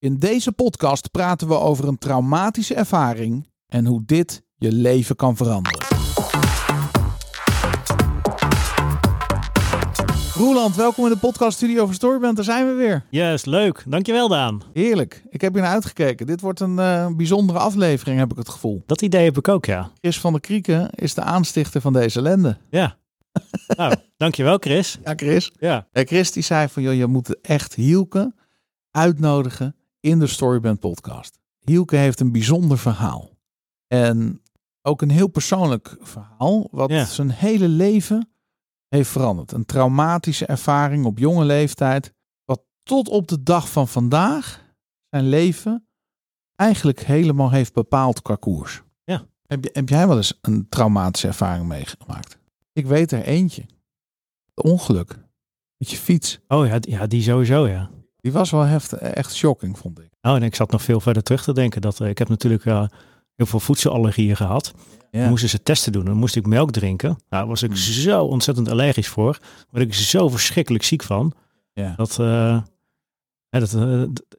In deze podcast praten we over een traumatische ervaring en hoe dit je leven kan veranderen. Roeland, welkom in de podcaststudio van Storyband. Daar zijn we weer. Yes, leuk. Dankjewel Daan. Heerlijk. Ik heb hier naar uitgekeken. Dit wordt een eh, bijzondere aflevering, heb ik het gevoel. Dat idee heb ik ook, ja. Chris van der Krieken is de aanstichter van deze ellende. Ja. nou, dankjewel Chris. Ja, Chris. Ja. En Chris die zei van, joh, je moet echt Hielke uitnodigen in de Storyband podcast. Hielke heeft een bijzonder verhaal. En ook een heel persoonlijk verhaal, wat Ja. zijn hele leven heeft veranderd. Een traumatische ervaring op jonge leeftijd, wat tot op de dag van vandaag zijn leven eigenlijk helemaal heeft bepaald qua koers. Ja. Heb, je- heb jij wel eens een traumatische ervaring meegemaakt? Ik weet er eentje. Het ongeluk met je fiets. Oh ja, ja, die sowieso, ja. Die was wel heftig, echt shocking, vond ik. Oh, en ik zat nog veel verder terug te denken. Dat, eh, ik heb natuurlijk eh, heel veel voedselallergieën gehad. Dan moesten ze testen doen. Dan moest ik melk drinken. Nou, daar was ik Hmm. zo ontzettend allergisch voor. Daar werd ik zo verschrikkelijk ziek van. Ja. Dat, eh, ja, dat,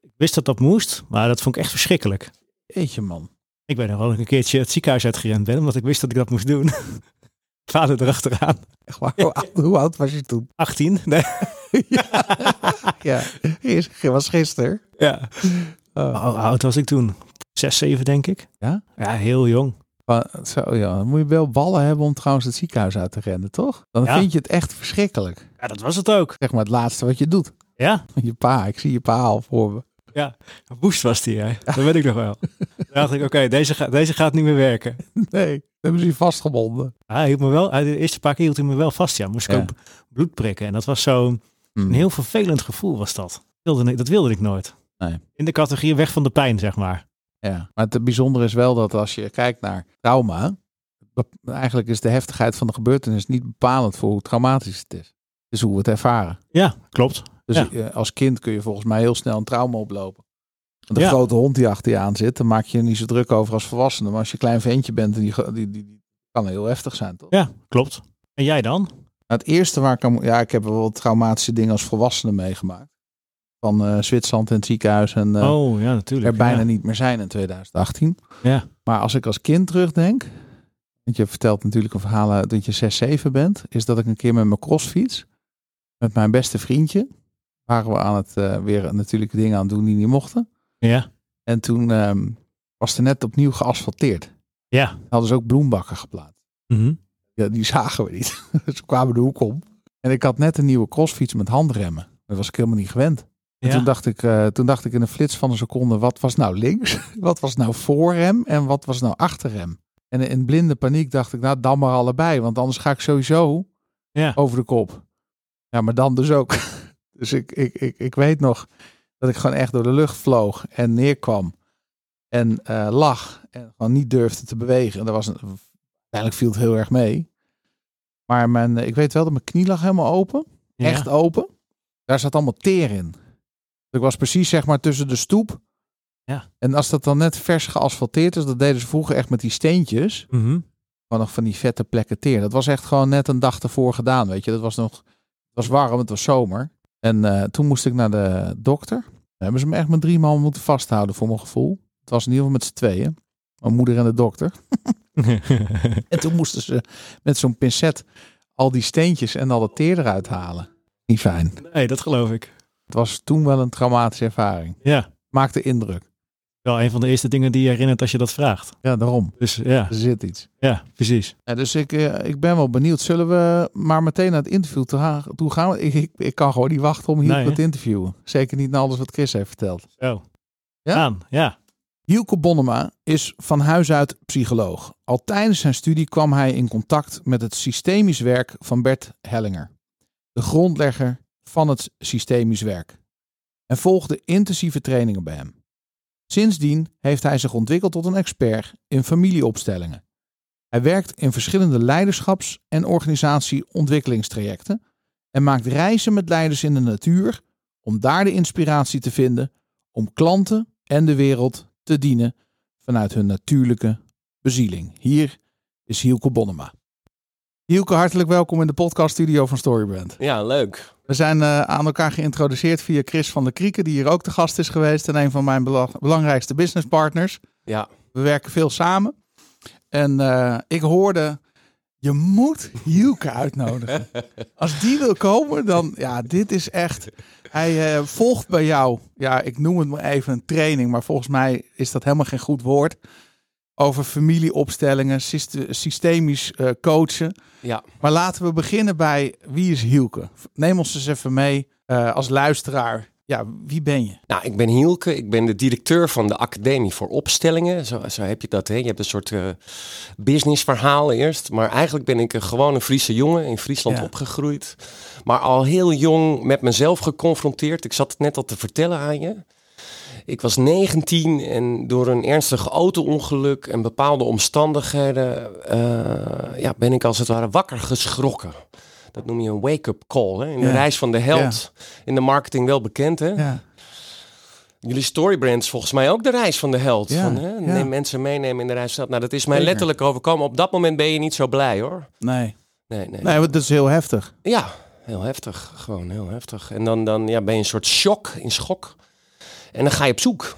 ik wist dat dat moest, maar dat vond ik echt verschrikkelijk. Jeetje man. Ik ben er wel een keertje het ziekenhuis uitgerend ben, omdat ik wist dat ik dat moest doen. Vader erachteraan. Echt waar? Hoe oud- Hoe oud was je toen? 18? Nee. Ja, Gis- was gisteren. Ja. Oh. Hoe oud was ik toen? Zes, zeven denk ik. Ja? Ja, heel jong. Maar Zo, ja. Dan moet je wel ballen hebben om trouwens het ziekenhuis uit te rennen, toch? Dan Ja. vind je het echt verschrikkelijk. Ja, dat was het ook. Zeg maar het laatste wat je doet. Ja, Je pa, ik zie je pa al voor me. woest was die, hè. Dat weet ik nog wel. Toen dacht ik, oké, deze, gaat deze gaat niet meer werken. Nee, dan hebben ze je vastgebonden. Hij hield me wel, de eerste paar keer hield hij me wel vast, ja. Moest ik Ja. ook bloed prikken. En dat was zo'n Hmm. een heel vervelend gevoel, was dat. Dat wilde ik, dat wilde ik nooit. Nee. In de categorie weg van de pijn, zeg maar. Ja, maar het bijzondere is wel dat als je kijkt naar trauma, eigenlijk is de heftigheid van de gebeurtenis niet bepalend voor hoe traumatisch het is. Is hoe we het ervaren. Ja, klopt. Dus Ja. eh, als kind kun je volgens mij heel snel een trauma oplopen. Ja. grote hond die achter je aan zit, dan maak je je niet zo druk over als volwassene. Maar als je een klein ventje bent, die, die, die, die kan heel heftig zijn, toch? Ja, klopt. En jij dan? Nou, het eerste waar ik aan... Ja, ik heb wel wat traumatische dingen als volwassene meegemaakt. Van eh, Zwitserland en het ziekenhuis en eh, oh, ja, natuurlijk. er bijna ja. niet meer zijn in 2018. Ja. Maar als ik als kind terugdenk, want je vertelt natuurlijk een verhaal dat je 6, 7 bent, is dat ik een keer met mijn crossfiets, met mijn beste vriendje, waren we aan het eh, weer natuurlijk dingen aan doen die niet mochten. Ja. En toen ehm, was er net opnieuw geasfalteerd. Ja. Hadden ze ook bloembakken geplaatst. Mhm. Ja, die zagen we niet. ze kwamen de hoek om. En ik had net een nieuwe crossfiets met handremmen. Dat was ik helemaal niet gewend. En Ja. toen, dacht ik, eh, toen dacht ik in een flits van een seconde, wat was nou links? wat was nou voorrem? En wat was nou achterrem? En in blinde paniek dacht ik, nou dan maar allebei. Want anders ga ik sowieso Ja. over de kop. Ja, maar dan dus ook. dus ik, ik, ik, ik weet nog dat ik gewoon echt door de lucht vloog en neerkwam. En eh, lag en gewoon niet durfde te bewegen. En dat was een, uiteindelijk viel het heel erg mee. Maar mijn, ik weet wel dat mijn knie lag helemaal open. Ja. Echt open. Daar zat allemaal teer in. Ik was precies zeg maar tussen de stoep. Ja. En als dat dan net vers geasfalteerd is, dat deden ze vroeger echt met die steentjes. Mhm. Gewoon nog van die vette plekken teer. Dat was echt gewoon net een dag ervoor gedaan, weet je. Dat was nog, het was warm, het was zomer. En eh, toen moest ik naar de dokter. Dan hebben ze me echt met drie man moeten vasthouden voor mijn gevoel. Het was in ieder geval met z'n tweeën. Mijn moeder en de dokter. En toen moesten ze met zo'n pincet al die steentjes en al dat teer eruit halen. Niet fijn. nee, dat geloof ik. Het was toen wel een traumatische ervaring. Ja. Maakte indruk. Wel een van de eerste dingen die je herinnert als je dat vraagt. Ja, daarom. Dus ja, Er zit iets. ja precies. Ja, dus ik, eh, ik ben wel benieuwd. Zullen we maar meteen naar het interview toe gaan? Ik, ik, ik kan gewoon niet wachten om Hielke Nee, te interviewen. Zeker niet na alles wat Chris heeft verteld. Zo. Ja? Aan, ja. Hielke Bonnema is van huis uit psycholoog. Al tijdens zijn studie kwam hij in contact met het systemisch werk van Bert Hellinger. De grondlegger van het systemisch werk. En volgde intensieve trainingen bij hem. Sindsdien heeft hij zich ontwikkeld tot een expert in familieopstellingen. Hij werkt in verschillende leiderschaps- en organisatieontwikkelingstrajecten en maakt reizen met leiders in de natuur om daar de inspiratie te vinden om klanten en de wereld te dienen vanuit hun natuurlijke bezieling. Hier is Hielke Bonnema. Hielke, hartelijk welkom in de podcaststudio van Storybrand. Ja, leuk. We zijn uh, aan elkaar geïntroduceerd via Chris van der Krieken, die hier ook te gast is geweest en een van mijn belangrijkste businesspartners. Ja. We werken veel samen. En uh, ik hoorde, je moet Hielke uitnodigen. Als die wil komen, dan, ja, dit is echt... Hij uh, volgt bij jou, ja, ik noem het maar even een training, maar volgens mij is dat helemaal geen goed woord over familieopstellingen, systemisch uh, coachen. Ja. Maar laten we beginnen bij wie is Hielke? Neem ons eens even mee uh, als luisteraar. Ja, wie ben je? Nou, ik ben Hielke. Ik ben de directeur van de Academie voor Opstellingen. Zo, zo heb je dat. Hè? Je hebt een soort uh, businessverhaal eerst. Maar eigenlijk ben ik een gewone Friese jongen in Friesland ja. opgegroeid. Maar al heel jong met mezelf geconfronteerd. Ik zat het net al te vertellen aan je. Ik was 19 en door een ernstig auto-ongeluk en bepaalde omstandigheden uh, ja, ben ik als het ware wakker geschrokken. Dat noem je een wake-up call. Hè? In de reis van de held. In de marketing wel bekend. Hè? Ja. Jullie storybrand is volgens mij ook de reis van de held. Van, hè? Neem mensen meenemen in de reis. Nou, dat is mij letterlijk overkomen. Op dat moment ben je niet zo blij hoor. Nee. Nee, nee. Nee, dat is heel heftig. Ja, heel heftig. Gewoon heel heftig. En dan, dan ja, ben je een soort shock, in schok. En dan ga je op zoek.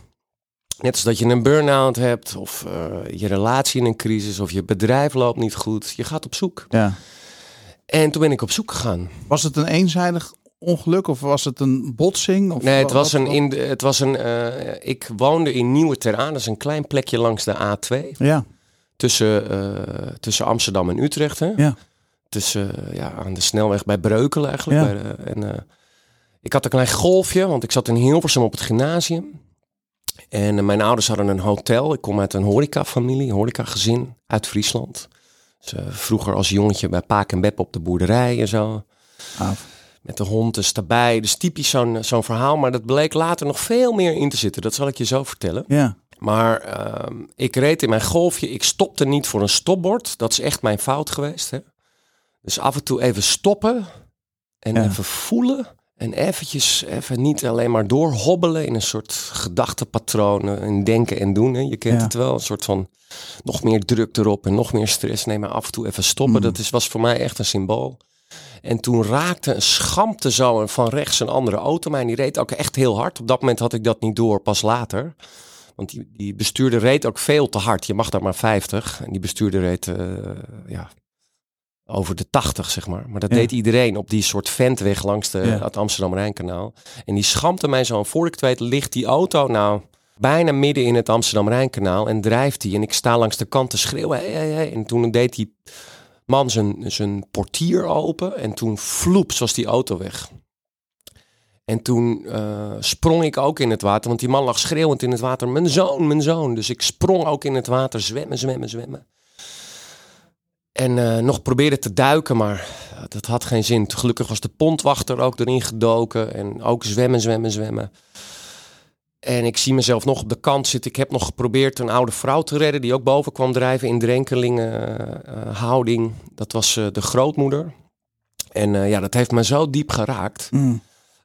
Net als dat je een burn-out hebt, of uh, je relatie in een crisis, of je bedrijf loopt niet goed. Je gaat op zoek. Ja. En toen ben ik op zoek gegaan. Was het een eenzijdig ongeluk of was het een botsing? Of nee, het was een. In de, het was een uh, ik woonde in Nieuwe Teraan, dat is een klein plekje langs de A2. Ja. Tussen, uh, tussen Amsterdam en Utrecht. Hè? Ja. Tussen, ja, aan de snelweg bij Breukelen eigenlijk. Ja. Bij en, ik had een klein golfje, want ik zat in Hilversum op het gymnasium. En uh, mijn ouders hadden een hotel. Ik kom uit een horecafamilie, horecagezin uit Friesland. Dus, uh, vroeger als jongetje bij Paak en Bep op de boerderij en zo. Ah. Met de hond dus daarbij. Dus typisch zo'n zo'n verhaal. Maar dat bleek later nog veel meer in te zitten. Dat zal ik je zo vertellen. Ja. Maar uh, ik reed in mijn golfje. Ik stopte niet voor een stopbord. Dat is echt mijn fout geweest. Hè? Dus af en toe even stoppen. En ja. even voelen. En eventjes, even niet alleen maar doorhobbelen in een soort gedachtepatronen in denken en doen. Hè. Je kent Ja. het wel, een soort van nog meer druk erop en nog meer stress. Nee, maar af en toe even stoppen. Mm. Dat is, was voor mij echt een symbool. En toen raakte een schampte zo van rechts een andere auto mij. En die reed ook echt heel hard. Op dat moment had ik dat niet door, pas later. Want die, die bestuurder reed ook veel te hard. Je mag daar maar 50. En die bestuurder reed uh, ja, over de 80, zeg maar. Maar dat Ja. deed iedereen op die soort ventweg langs de, Ja. het Amsterdam-Rijnkanaal. En die schampte mij zo. En voor ik het weet ligt die auto nou bijna midden in het Amsterdam-Rijnkanaal. En drijft die. En ik sta langs de kant te schreeuwen. Hey, hey, hey. En toen deed die man zijn, zijn portier open. En toen vloeps was die auto weg. En toen eh, sprong ik ook in het water. Want die man lag schreeuwend in het water. Mijn zoon, mijn zoon. Dus ik sprong ook in het water. Zwemmen, zwemmen, zwemmen. En eh, nog probeerde te duiken, maar dat had geen zin. Gelukkig was de pontwachter ook erin gedoken. En ook zwemmen, zwemmen, zwemmen. En ik zie mezelf nog op de kant zitten. Ik heb nog geprobeerd een oude vrouw te redden. Die ook boven kwam drijven in drenkelingen eh, houding. Dat was eh, de grootmoeder. En eh, ja, dat heeft me zo diep geraakt. Mm.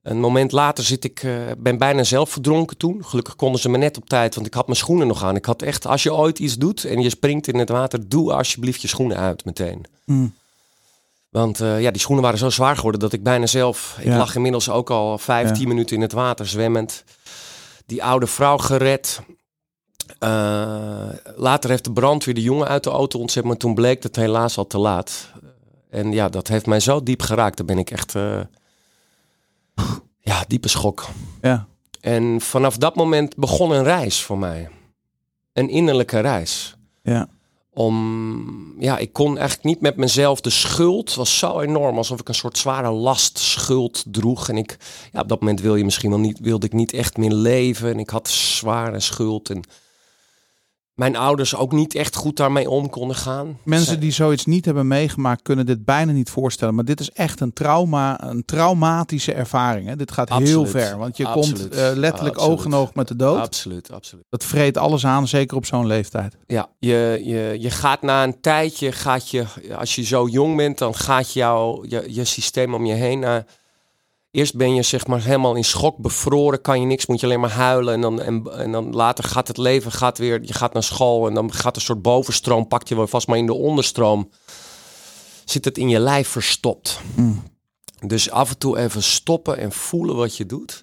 Een moment later zit ik, eh, ben bijna zelf verdronken toen. Gelukkig konden ze me net op tijd, want ik had mijn schoenen nog aan. Ik had echt, als je ooit iets doet en je springt in het water, doe alsjeblieft je schoenen uit meteen. Mm. Want eh, ja, die schoenen waren zo zwaar geworden dat ik bijna zelf... Ik lag inmiddels ook al vijf, Ja. tien minuten in het water zwemmend. Die oude vrouw gered. Eh, later heeft de brandweer de jongen uit de auto ontzet, maar toen bleek het helaas al te laat. En ja, dat heeft mij zo diep geraakt. Daar ben ik echt... ja, diepe schok. Ja. En vanaf dat moment begon een reis voor mij. Een innerlijke reis. Ja. Om, ja, ik kon eigenlijk niet met mezelf. De schuld was zo enorm, alsof ik een soort zware last schuld droeg. En ik, ja, op dat moment wil je misschien wel niet, wilde ik niet echt meer leven. En ik had zware schuld. En mijn ouders ook niet echt goed daarmee om konden gaan. Mensen die zoiets niet hebben meegemaakt kunnen dit bijna niet voorstellen. Maar dit is echt een trauma, een traumatische ervaring. Hè? Dit gaat heel ver. Want je Absoluut. komt eh, letterlijk Absoluut. oog in oog met de dood. Absoluut, absoluut. Dat vreet alles aan, zeker op zo'n leeftijd. Ja, je, je, je gaat na een tijdje, gaat je, als je zo jong bent, dan gaat jouw je, je systeem om je heen. eh, eerst ben je zeg maar helemaal in schok, bevroren, kan je niks, moet je alleen maar huilen. En dan, en, en dan later gaat het leven, gaat weer, je gaat naar school en dan gaat een soort bovenstroom, pak je wel vast, maar in de onderstroom zit het in je lijf verstopt. Mm. Dus af en toe even stoppen en voelen wat je doet.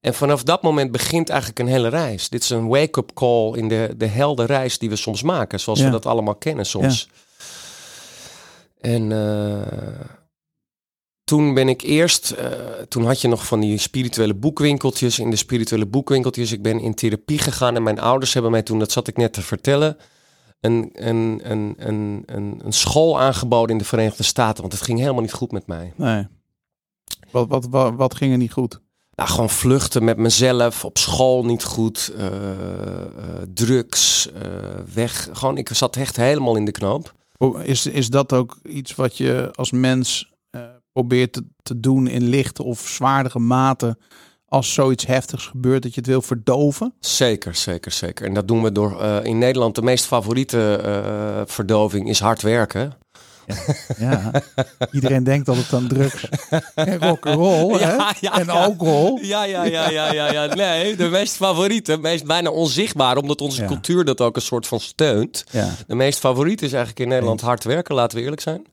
En vanaf dat moment begint eigenlijk een hele reis. Dit is een wake-up call in de, de helde reis die we soms maken. Zoals Ja. we dat allemaal kennen soms. En eh, toen ben ik eerst... eh, toen had je nog van die spirituele boekwinkeltjes. In de spirituele boekwinkeltjes. Ik ben in therapie gegaan. En mijn ouders hebben mij toen, dat zat ik net te vertellen... Een, een, een, een, een, een school aangeboden in de Verenigde Staten. Want het ging helemaal niet goed met mij. Nee. Wat, wat, wat, wat ging er niet goed? Nou, gewoon vluchten met mezelf, op school niet goed, eh, eh, drugs, weg. Gewoon, ik zat echt helemaal in de knoop. Is, is dat ook iets wat je als mens probeert te, te doen in lichte of zwaardere mate als zoiets heftigs gebeurt, dat je het wil verdoven? Zeker, zeker, zeker. En dat doen we door eh, in Nederland de meest favoriete eh, verdoving is hard werken. Ja, iedereen denkt dat het dan drugs en rock'n'roll? Ja, ja, en ja. alcohol. Ja, ja, ja, ja, ja, ja. Nee, de meest favoriete, meest bijna onzichtbaar, omdat onze Ja. cultuur dat ook een soort van steunt. Ja. De meest favoriete is eigenlijk in Nederland hard werken, laten we eerlijk zijn.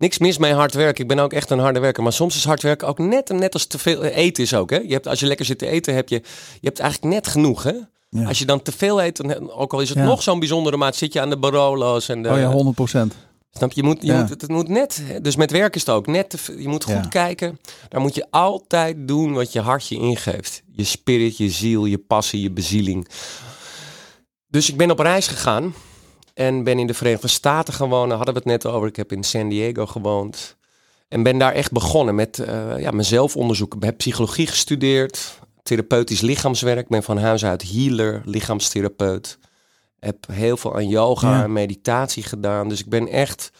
Niks mis mee hard werken. Ik ben ook echt een harde werker. Maar soms is hard werken ook net, net als te veel eten is ook. Hè? Je hebt, als je lekker zit te eten, heb je, je hebt eigenlijk net genoeg. Hè? Ja. Als je dan te veel eet, dan, ook al is het Ja. nog zo'n bijzondere maat, zit je aan de Barolo's. En de, Oh ja, 100 procent. Snap je? Je moet, je Ja. moet, het, moet net. Dus met werk is het ook net. te. Je moet goed kijken. Daar moet je altijd doen wat je hart je ingeeft. Je spirit, je ziel, je passie, je bezieling. Dus ik ben op reis gegaan. En ben in de Verenigde Staten gewoond. Hadden we het net over. Ik heb in San Diego gewoond. En ben daar echt begonnen met eh, ja, mezelf onderzoeken. Ik heb psychologie gestudeerd. Therapeutisch lichaamswerk. Ik ben van huis uit healer, lichaamstherapeut. Heb heel veel aan yoga Ja. en meditatie gedaan. Dus ik ben echt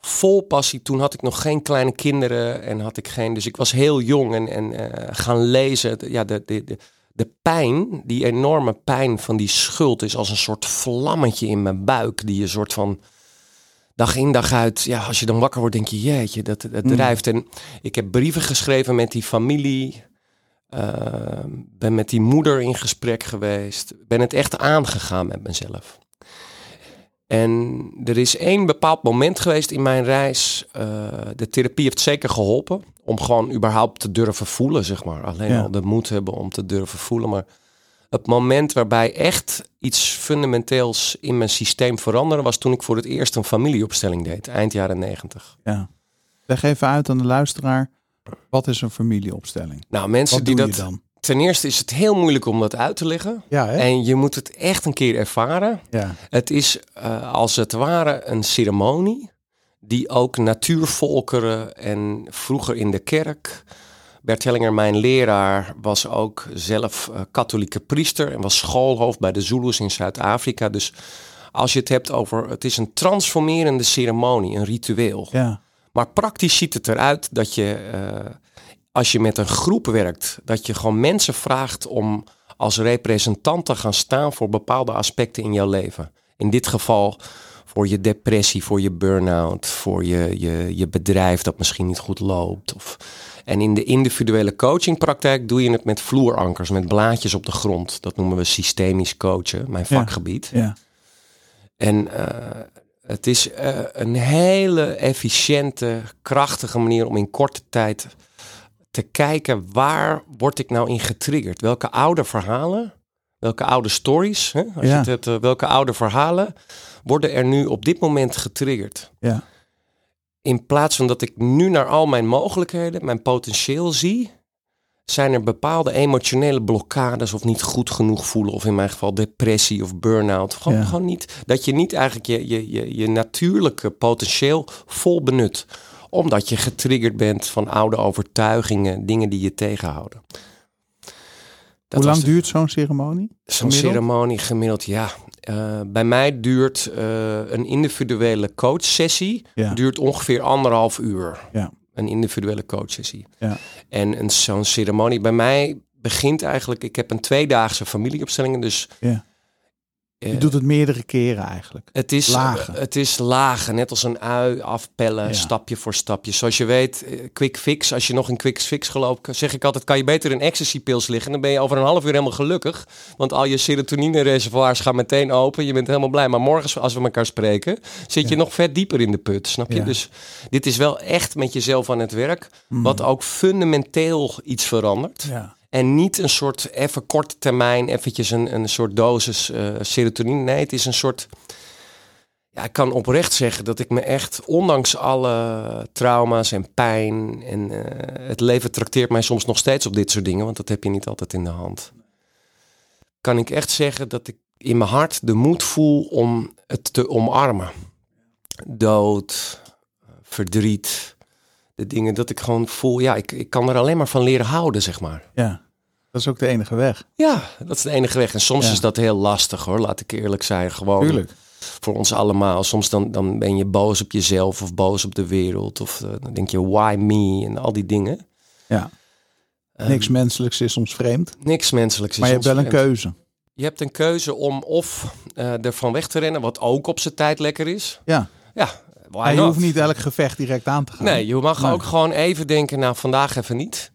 vol passie. Toen had ik nog geen kleine kinderen en had ik geen. Dus ik was heel jong en, en eh, gaan lezen. Ja, de, de, de, de pijn, die enorme pijn van die schuld, is als een soort vlammetje in mijn buik. Die je soort van dag in dag uit. Ja, als je dan wakker wordt, denk je, jeetje, dat, dat Mm. drijft. En ik heb brieven geschreven met die familie. eh, ben met die moeder in gesprek geweest. Ben het echt aangegaan met mezelf. En er is één bepaald moment geweest in mijn reis. eh, de therapie heeft zeker geholpen. Om gewoon überhaupt te durven voelen, zeg maar. Alleen Ja. al de moed hebben om te durven voelen. Maar het moment waarbij echt iets fundamenteels in mijn systeem veranderde... was toen ik voor het eerst een familieopstelling deed. Eind jaren negentig. Ja. Leg even uit aan de luisteraar. Wat is een familieopstelling? Nou, mensen die dat... dan? Ten eerste is het heel moeilijk om dat uit te leggen. Ja, hè? En je moet het echt een keer ervaren. Ja. Het is eh, als het ware een ceremonie die ook natuurvolkeren en vroeger in de kerk. Bert Hellinger, mijn leraar, was ook zelf eh, katholieke priester en was schoolhoofd bij de Zulus in Zuid-Afrika. Dus als je het hebt over, het is een transformerende ceremonie, een ritueel. Ja. Maar praktisch ziet het eruit dat je, eh, als je met een groep werkt, dat je gewoon mensen vraagt om als representant te gaan staan voor bepaalde aspecten in jouw leven. In dit geval voor je depressie, voor je burn-out, voor je, je, je bedrijf dat misschien niet goed loopt. Of, en in de individuele coachingpraktijk doe je het met vloerankers, met blaadjes op de grond. Dat noemen we systemisch coachen, mijn vakgebied. Ja. En eh, het is eh, een hele efficiënte, krachtige manier om in korte tijd te kijken waar word ik nou in getriggerd? Welke oude verhalen, welke oude stories, hè? Als Ja. je het hebt, eh, welke oude verhalen worden er nu op dit moment getriggerd? Ja. In plaats van dat ik nu naar al mijn mogelijkheden, mijn potentieel zie, zijn er bepaalde emotionele blokkades of niet goed genoeg voelen. Of in mijn geval depressie of burn-out. Gewoon, Ja. gewoon niet, dat je niet eigenlijk je, je, je, je natuurlijke potentieel vol benut. Omdat je getriggerd bent van oude overtuigingen, dingen die je tegenhouden. Dat Hoe lang de- duurt zo'n ceremonie? Zo'n ceremonie gemiddeld, ja. Eh, bij mij duurt eh, een individuele coachsessie Ja. duurt ongeveer anderhalf uur. Ja. Een individuele coachsessie. Ja. En een, zo'n ceremonie bij mij begint eigenlijk... Ik heb een tweedaagse familieopstelling. Dus Ja. Je doet het meerdere keren eigenlijk. Het is Lagen. Het is lagen, net als een ui afpellen, Ja. stapje voor stapje. Zoals je weet, eh, quick fix. Als je nog in quick fix geloopt, zeg ik altijd, kan je beter in ecstasy pils liggen. Dan ben je over een half uur helemaal gelukkig. Want al je serotonine reservoirs gaan meteen open. Je bent helemaal blij. Maar morgen, als we elkaar spreken, zit je nog vet dieper in de put. Snap je? Ja. Dus dit is wel echt met jezelf aan het werk. Mm. Wat ook fundamenteel iets verandert. Ja. En niet een soort even korte termijn, eventjes een, een soort dosis eh, serotonine. Nee, het is een soort... Ja, ik kan oprecht zeggen dat ik me echt, ondanks alle trauma's en pijn... en eh, het leven trakteert mij soms nog steeds op dit soort dingen... want dat heb je niet altijd in de hand. Kan ik echt zeggen dat ik in mijn hart de moed voel om het te omarmen. Dood, verdriet, de dingen dat ik gewoon voel... Ja, ik, ik kan er alleen maar van leren houden, zeg maar. ja, dat is ook de enige weg. Ja, dat is de enige weg. En soms Ja. is dat heel lastig hoor, laat ik eerlijk zijn. Gewoon Tuurlijk. voor ons allemaal. Soms dan, dan ben je boos op jezelf of boos op de wereld. Of eh, dan denk je, why me? En al die dingen. Ja. Ehm, Niks menselijks is soms vreemd. niks menselijks. is Maar je hebt wel een keuze. Je hebt een keuze om of eh ervan weg te rennen, wat ook op zijn tijd lekker is. Ja. Ja, why je not? hoeft niet elk gevecht direct aan te gaan. Nee, je mag Nee. ook gewoon even denken, nou vandaag even niet.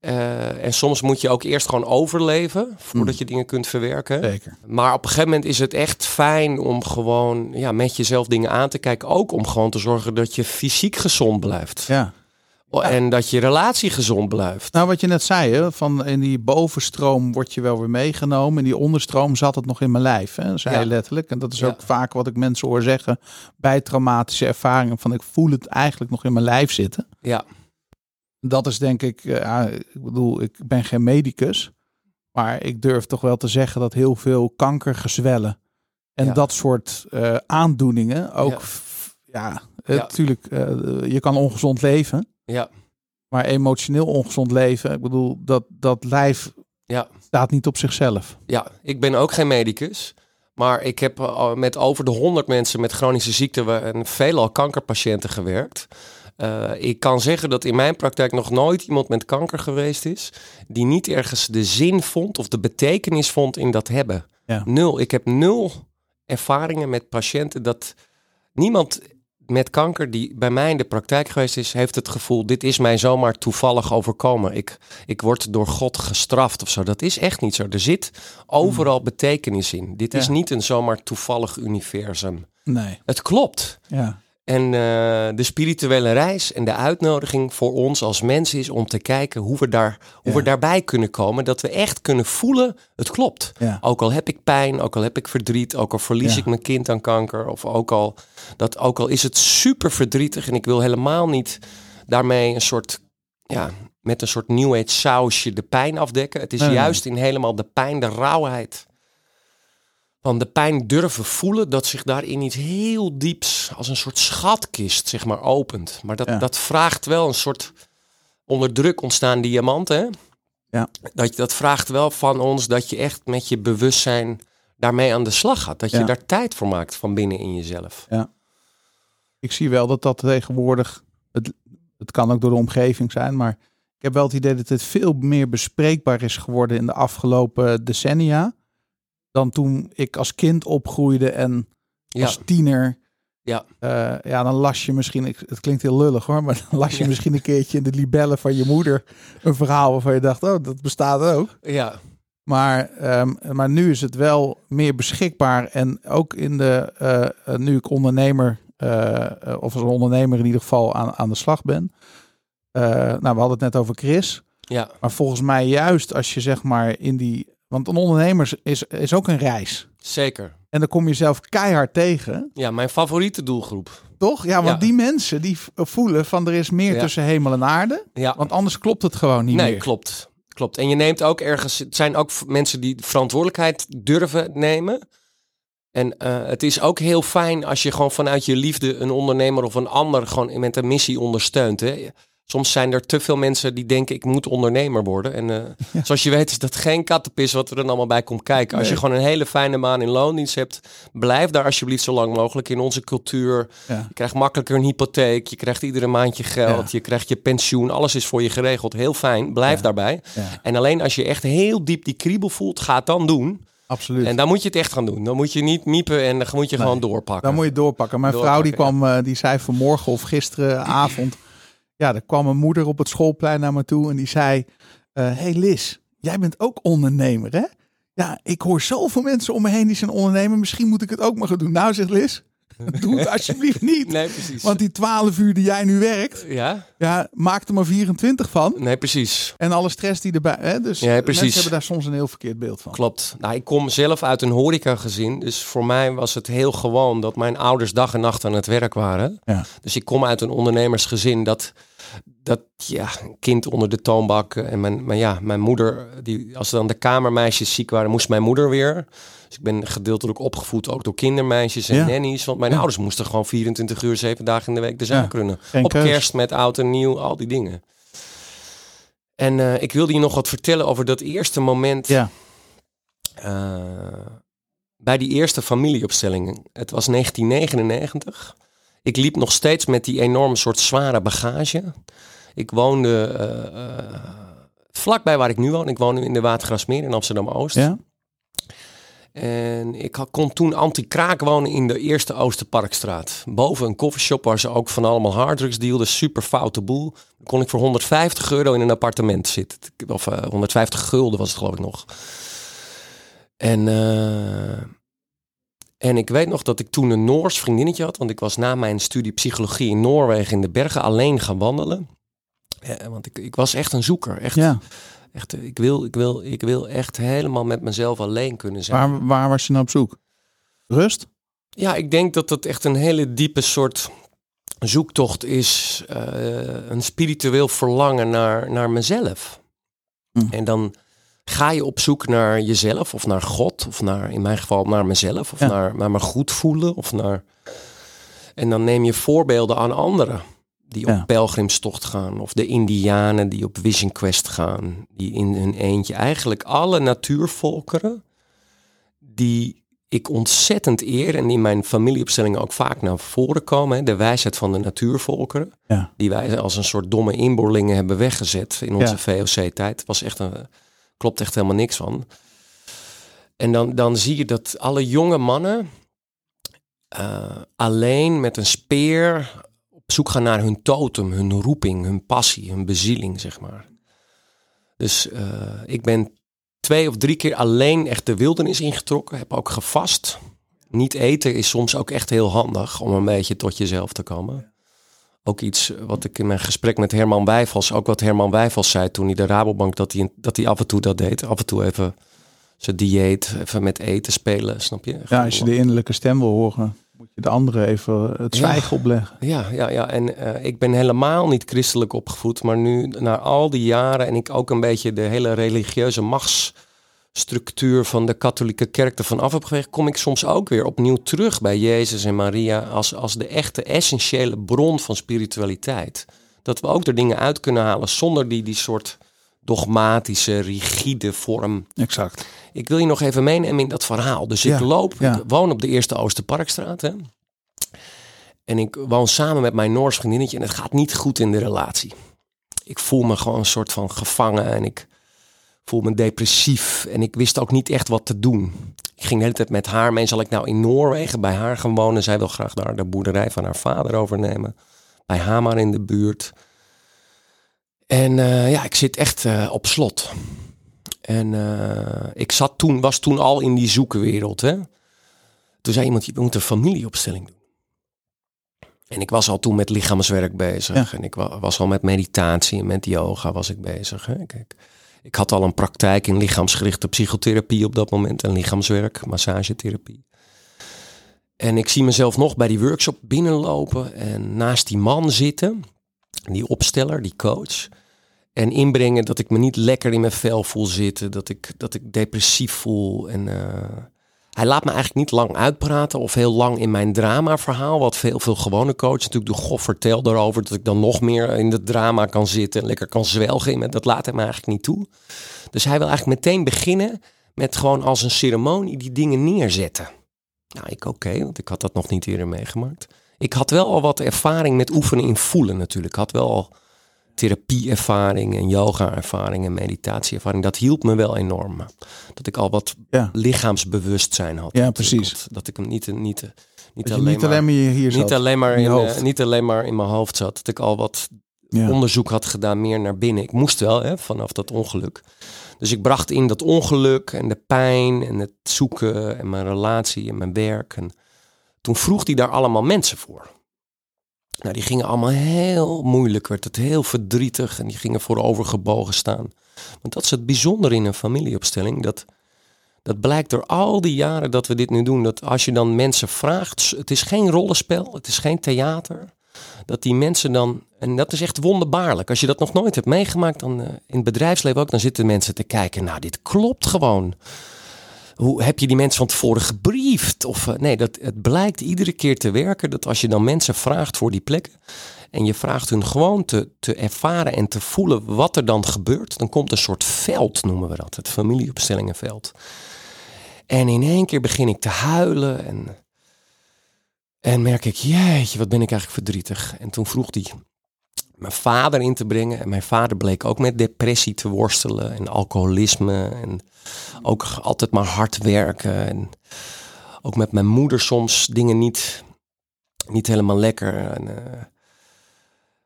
Eh, en soms moet je ook eerst gewoon overleven voordat Mm. je dingen kunt verwerken. Zeker. Maar op een gegeven moment is het echt fijn om gewoon ja, met jezelf dingen aan te kijken. Ook om gewoon te zorgen dat je fysiek gezond blijft. Ja. En dat je relatie gezond blijft. Nou, wat je net zei, hè, van in die bovenstroom word je wel weer meegenomen. In die onderstroom zat het nog in mijn lijf, hè, zei Ja. je letterlijk. En dat is Ja. ook vaak wat ik mensen hoor zeggen bij traumatische ervaringen. Van ik voel het eigenlijk nog in mijn lijf zitten. Ja, Dat is denk ik, eh, ja, ik bedoel, ik ben geen medicus. Maar ik durf toch wel te zeggen dat heel veel kankergezwellen en dat soort eh, aandoeningen ook, Ja. natuurlijk, eh, je kan ongezond leven. Ja, Maar emotioneel ongezond leven, ik bedoel, dat, dat lijf Ja. staat niet op zichzelf. ja. Ik ben ook geen medicus. Maar ik heb eh, met over de 100 mensen met chronische ziekten en veelal kankerpatiënten gewerkt. Eh, ik kan zeggen dat in mijn praktijk nog nooit iemand met kanker geweest is. die niet ergens de zin vond of de betekenis vond in dat hebben. Ja. Nul. Ik heb nul ervaringen met patiënten dat niemand met kanker die bij mij in de praktijk geweest is, heeft het gevoel: dit is mij zomaar toevallig overkomen. Ik, ik word door God gestraft of zo. Dat is echt niet zo. Er zit overal betekenis in. Dit is niet een zomaar toevallig universum. Nee, Het klopt. ja. En eh, de spirituele reis en de uitnodiging voor ons als mensen is om te kijken hoe we, daar, hoe Ja. we daarbij kunnen komen. Dat we echt kunnen voelen, het klopt. Ja. Ook al heb ik pijn, ook al heb ik verdriet, ook al verlies Ja. ik mijn kind aan kanker. Of ook al, dat, ook al is het super verdrietig en ik wil helemaal niet daarmee een soort, ja, met een soort New Age sausje de pijn afdekken. Het is Nee, nee. juist in helemaal de pijn, de rauwheid van de pijn durven voelen, dat zich daarin iets heel dieps als een soort schatkist, zeg maar, opent. Maar dat, Ja. dat vraagt wel een soort onder druk ontstaan diamant, hè? Ja. Dat, dat vraagt wel van ons dat je echt met je bewustzijn daarmee aan de slag gaat. Dat je Ja. daar tijd voor maakt van binnen in jezelf. Ik zie wel dat dat tegenwoordig, het, het kan ook door de omgeving zijn, maar ik heb wel het idee dat het veel meer bespreekbaar is geworden in de afgelopen decennia. Dan toen ik als kind opgroeide en Ja, als tiener. Ja. Eh, ja, dan las je misschien, het klinkt heel lullig hoor, maar dan las je Ja. misschien een keertje in de libellen van je moeder een verhaal waarvan je dacht, oh, dat bestaat ook. ja, Maar, ehm, maar nu is het wel meer beschikbaar. En ook in de, eh, eh, nu ik ondernemer, of als ondernemer in ieder geval aan, aan de slag ben. Nou, we hadden het net over Chris. ja, Maar volgens mij juist als je zeg maar in die... Want een ondernemer is, is ook een reis. zeker. En dan kom je zelf keihard tegen. Ja, mijn favoriete doelgroep. Toch? Ja, want Ja. die mensen die voelen van er is meer Ja. tussen hemel en aarde. Ja. Want anders klopt het gewoon niet nee, meer. klopt. Klopt. En je neemt ook ergens, het zijn ook mensen die verantwoordelijkheid durven nemen. En eh, het is ook heel fijn als je gewoon vanuit je liefde een ondernemer of een ander gewoon met een missie ondersteunt. Hè. Soms zijn er te veel mensen die denken ik moet ondernemer worden. En eh, zoals je weet is dat geen kattenpis wat er dan allemaal bij komt kijken. Als je gewoon een hele fijne baan in loondienst hebt, blijf daar alsjeblieft zo lang mogelijk in onze cultuur. Ja. Je krijgt makkelijker een hypotheek, je krijgt iedere maand je geld, Ja. je krijgt je pensioen, alles is voor je geregeld. Heel fijn, blijf daarbij. En alleen als je echt heel diep die kriebel voelt, ga het dan doen. absoluut. En dan moet je het echt gaan doen. Dan moet je niet miepen en dan moet je Nee, gewoon doorpakken. Dan moet je doorpakken. Mijn vrouw die kwam, eh, die zei vanmorgen of gisteravond. Ja, er kwam een moeder op het schoolplein naar me toe en die zei: eh Hey Liz, jij bent ook ondernemer, hè? Ja, ik hoor zoveel mensen om me heen die zijn ondernemer. Misschien moet ik het ook maar gaan doen. Nou, zegt Liz, doe het alsjeblieft niet. Nee, precies. Want die 12 uur die jij nu werkt, Ja? ja, maak er maar 24 van. Nee, precies. En alle stress die erbij. Hè? Dus Ja, precies. mensen hebben daar soms een heel verkeerd beeld van. Klopt. Nou, ik kom zelf uit een horecagezin. Dus voor mij was het heel gewoon dat mijn ouders dag en nacht aan het werk waren. Ja. Dus ik kom uit een ondernemersgezin dat, dat ja, een kind onder de toonbak. En mijn, maar ja, mijn moeder, die, als dan de kamermeisjes ziek waren, moest mijn moeder weer. Dus ik ben gedeeltelijk opgevoed ook door kindermeisjes en Ja. nannies. Want mijn Ja. ouders moesten gewoon 24 uur, 7 dagen in de week de zaak runnen. Op kerst met oud en nieuw, al die dingen. En eh, ik wilde je nog wat vertellen over dat eerste moment Ja, eh, bij die eerste familieopstelling. Het was 1999. Ik liep nog steeds met die enorme soort zware bagage. Ik woonde eh, eh, vlakbij waar ik nu woon. Ik woon nu in de Watergrasmeer in Amsterdam-Oost. ja, En ik had- kon toen anti-kraak wonen in de eerste Oosterparkstraat. Boven een koffieshop waar ze ook van allemaal harddrugs dealden. Super foute boel. Dan kon ik voor 150 euro in een appartement zitten. Of eh, 150 gulden was het geloof ik nog. En, eh, en ik weet nog dat ik toen een Noors vriendinnetje had. Want ik was na mijn studie psychologie in Noorwegen in de bergen alleen gaan wandelen. Eh, want ik, ik was echt een zoeker. Echt, ja. echt, eh, ik, wil, ik, wil, ik wil echt helemaal met mezelf alleen kunnen zijn. Waar, waar was je nou op zoek? Rust? Ja, ik denk dat het echt een hele diepe soort zoektocht is. eh, een spiritueel verlangen naar, naar mezelf. Hm. En dan ga je op zoek naar jezelf of naar God. Of naar, in mijn geval, naar mezelf. Of Ja. naar, naar me goed voelen. Of naar... En dan neem je voorbeelden aan anderen. Die op pelgrimstocht gaan. Of de indianen die op vision quest gaan. Die in hun eentje. Eigenlijk alle natuurvolkeren. Die ik ontzettend eer. En in mijn familieopstellingen ook vaak naar voren komen. Hè, de wijsheid van de natuurvolkeren. Ja. Die wij als een soort domme inboorlingen hebben weggezet in onze Ja. VOC-tijd. Was echt een, klopt echt helemaal niks van. En dan, dan zie je dat alle jonge mannen eh, alleen met een speer op zoek gaan naar hun totem, hun roeping, hun passie, hun bezieling, zeg maar. Dus eh, ik ben twee of drie keer alleen echt de wildernis ingetrokken, heb ook gevast. Niet eten is soms ook echt heel handig om een beetje tot jezelf te komen. Ook iets wat ik in mijn gesprek met Herman Wijfels, ook wat Herman Wijfels zei toen hij de Rabobank, dat hij, dat hij af en toe dat deed. Af en toe even zijn dieet, even met eten spelen, snap je? Ja, als je de innerlijke stem wil horen, moet je de andere even het Ja. zwijgen opleggen. Ja, ja, ja. En eh, ik ben helemaal niet christelijk opgevoed, maar nu na al die jaren en ik ook een beetje de hele religieuze machtsstructuur van de katholieke kerk ervan af heb geweest, kom ik soms ook weer opnieuw terug bij Jezus en Maria als, als de echte essentiële bron van spiritualiteit. Dat we ook er dingen uit kunnen halen zonder die, die soort dogmatische, rigide vorm. Exact. Ik wil je nog even meenemen in dat verhaal. Dus ik loop, ja. ik woon op de Eerste Oosterparkstraat. Hè? En ik woon samen met mijn Noors vriendinnetje en het gaat niet goed in de relatie. Ik voel me gewoon een soort van gevangen en ik voel me depressief. En ik wist ook niet echt wat te doen. Ik ging de hele tijd met haar mee. Zal ik nou in Noorwegen bij haar gaan wonen? Zij wil graag daar de boerderij van haar vader overnemen. Bij Hamar in de buurt. En eh, ja, ik zit echt eh, op slot. En eh, ik zat toen, was toen al in die zoekenwereld. Hè? Toen zei iemand, je moet een familieopstelling doen. En ik was al toen met lichaamswerk bezig. Ja. En ik wa- was al met meditatie en met yoga was ik bezig. Hè? Kijk, ik had al een praktijk in lichaamsgerichte psychotherapie op dat moment. En lichaamswerk, massagetherapie. En ik zie mezelf nog bij die workshop binnenlopen en naast die man zitten. Die opsteller, die coach. En inbrengen dat ik me niet lekker in mijn vel voel zitten. Dat ik, dat ik depressief voel. En eh, hij laat me eigenlijk niet lang uitpraten. Of heel lang in mijn drama-verhaal. Wat veel, veel gewone coaches natuurlijk de goh vertel daarover. Dat ik dan nog meer in het drama kan zitten. En lekker kan zwelgen. Dat laat hij me eigenlijk niet toe. Dus hij wil eigenlijk meteen beginnen met gewoon als een ceremonie die dingen neerzetten. Nou, ik oké, want ik had dat nog niet eerder meegemaakt. Ik had wel al wat ervaring met oefenen in voelen natuurlijk. Ik had wel al therapieervaring en yoga-ervaring en meditatieervaring, dat hielp me wel enorm. Dat ik al wat Ja. lichaamsbewustzijn had. Ja, precies. Dat ik hem niet, niet, niet, Dat niet alleen niet alleen maar hier niet zat. alleen maar in eh, niet alleen maar in mijn hoofd zat. Dat ik al wat Ja. onderzoek had gedaan, meer naar binnen. Ik moest wel, hè, vanaf dat ongeluk. Dus ik bracht in dat ongeluk en de pijn en het zoeken en mijn relatie en mijn werk. En toen vroeg hij daar allemaal mensen voor. Nou, die gingen allemaal heel moeilijk, werd het heel verdrietig en die gingen voorovergebogen staan. Want dat is het bijzondere in een familieopstelling, dat, dat blijkt door al die jaren dat we dit nu doen, dat als je dan mensen vraagt, het is geen rollenspel, het is geen theater, dat die mensen dan, en dat is echt wonderbaarlijk, als je dat nog nooit hebt meegemaakt, dan eh, in het bedrijfsleven ook, dan zitten mensen te kijken, nou dit klopt gewoon. Hoe heb je die mensen van tevoren gebriefd? Of eh, nee, dat, het blijkt iedere keer te werken dat als je dan mensen vraagt voor die plekken en je vraagt hun gewoon te, te ervaren en te voelen wat er dan gebeurt, dan komt een soort veld, noemen we dat, het familieopstellingenveld. En in één keer begin ik te huilen en, en merk ik, jeetje, wat ben ik eigenlijk verdrietig. En toen vroeg hij mijn vader in te brengen. En mijn vader bleek ook met depressie te worstelen en alcoholisme. En ook altijd maar hard werken. En ook met mijn moeder soms dingen niet, niet helemaal lekker. En, eh,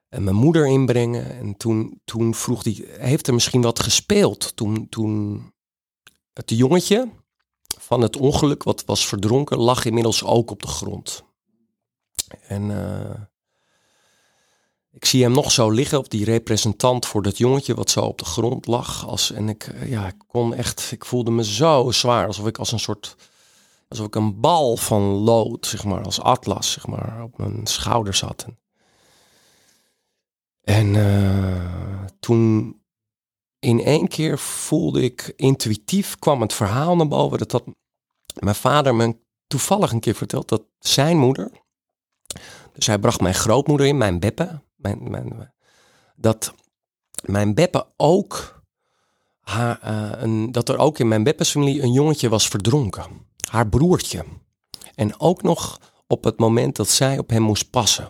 en mijn moeder inbrengen. En toen, toen vroeg hij, heeft er misschien wat gespeeld? Toen, toen het jongetje van het ongeluk wat was verdronken, lag inmiddels ook op de grond. En eh, ik zie hem nog zo liggen op die representant voor dat jongetje wat zo op de grond lag. Als, en ik, eh, ja, ik kon echt, ik voelde me zo zwaar, alsof ik als een soort, alsof ik een bal van lood, zeg maar, als atlas, zeg maar, op mijn schouders had. En eh, toen in één keer voelde ik intuïtief, kwam het verhaal naar boven, dat, dat mijn vader me toevallig een keer verteld dat zijn moeder, dus hij bracht mijn grootmoeder in, mijn Beppe, mijn, dat mijn Beppe ook, haar, eh, een, dat er ook in mijn Beppes familie een jongetje was verdronken. Haar broertje. En ook nog op het moment dat zij op hem moest passen.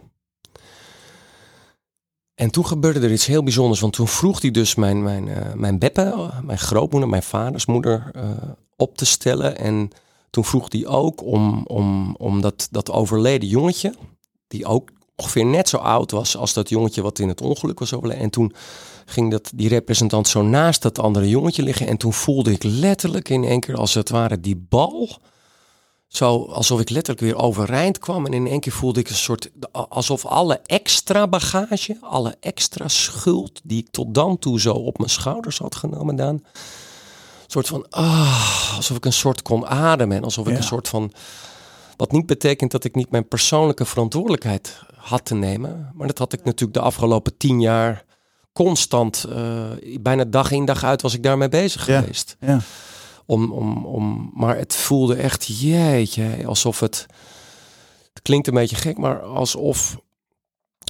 En toen gebeurde er iets heel bijzonders, want toen vroeg hij dus mijn, mijn, eh, mijn Beppe, mijn grootmoeder, mijn vaders moeder, eh, op te stellen. En toen vroeg hij ook om, om, om dat, dat overleden jongetje, die ook ongeveer net zo oud was als dat jongetje wat in het ongeluk was overleden. En toen ging dat, die representant zo naast dat andere jongetje liggen. En toen voelde ik letterlijk in één keer als het ware die bal. Zo alsof ik letterlijk weer overeind kwam. En in één keer voelde ik een soort, alsof alle extra bagage, alle extra schuld die ik tot dan toe zo op mijn schouders had genomen, Daan. Een soort van, ah, alsof ik een soort kon ademen. En alsof ik Ja. een soort van, wat niet betekent dat ik niet mijn persoonlijke verantwoordelijkheid had te nemen. Maar dat had ik natuurlijk de afgelopen tien jaar constant, eh, bijna dag in dag uit was ik daarmee bezig Ja. geweest. Ja. Om, om, om, maar het voelde echt, jeetje, alsof het, het klinkt een beetje gek, maar alsof,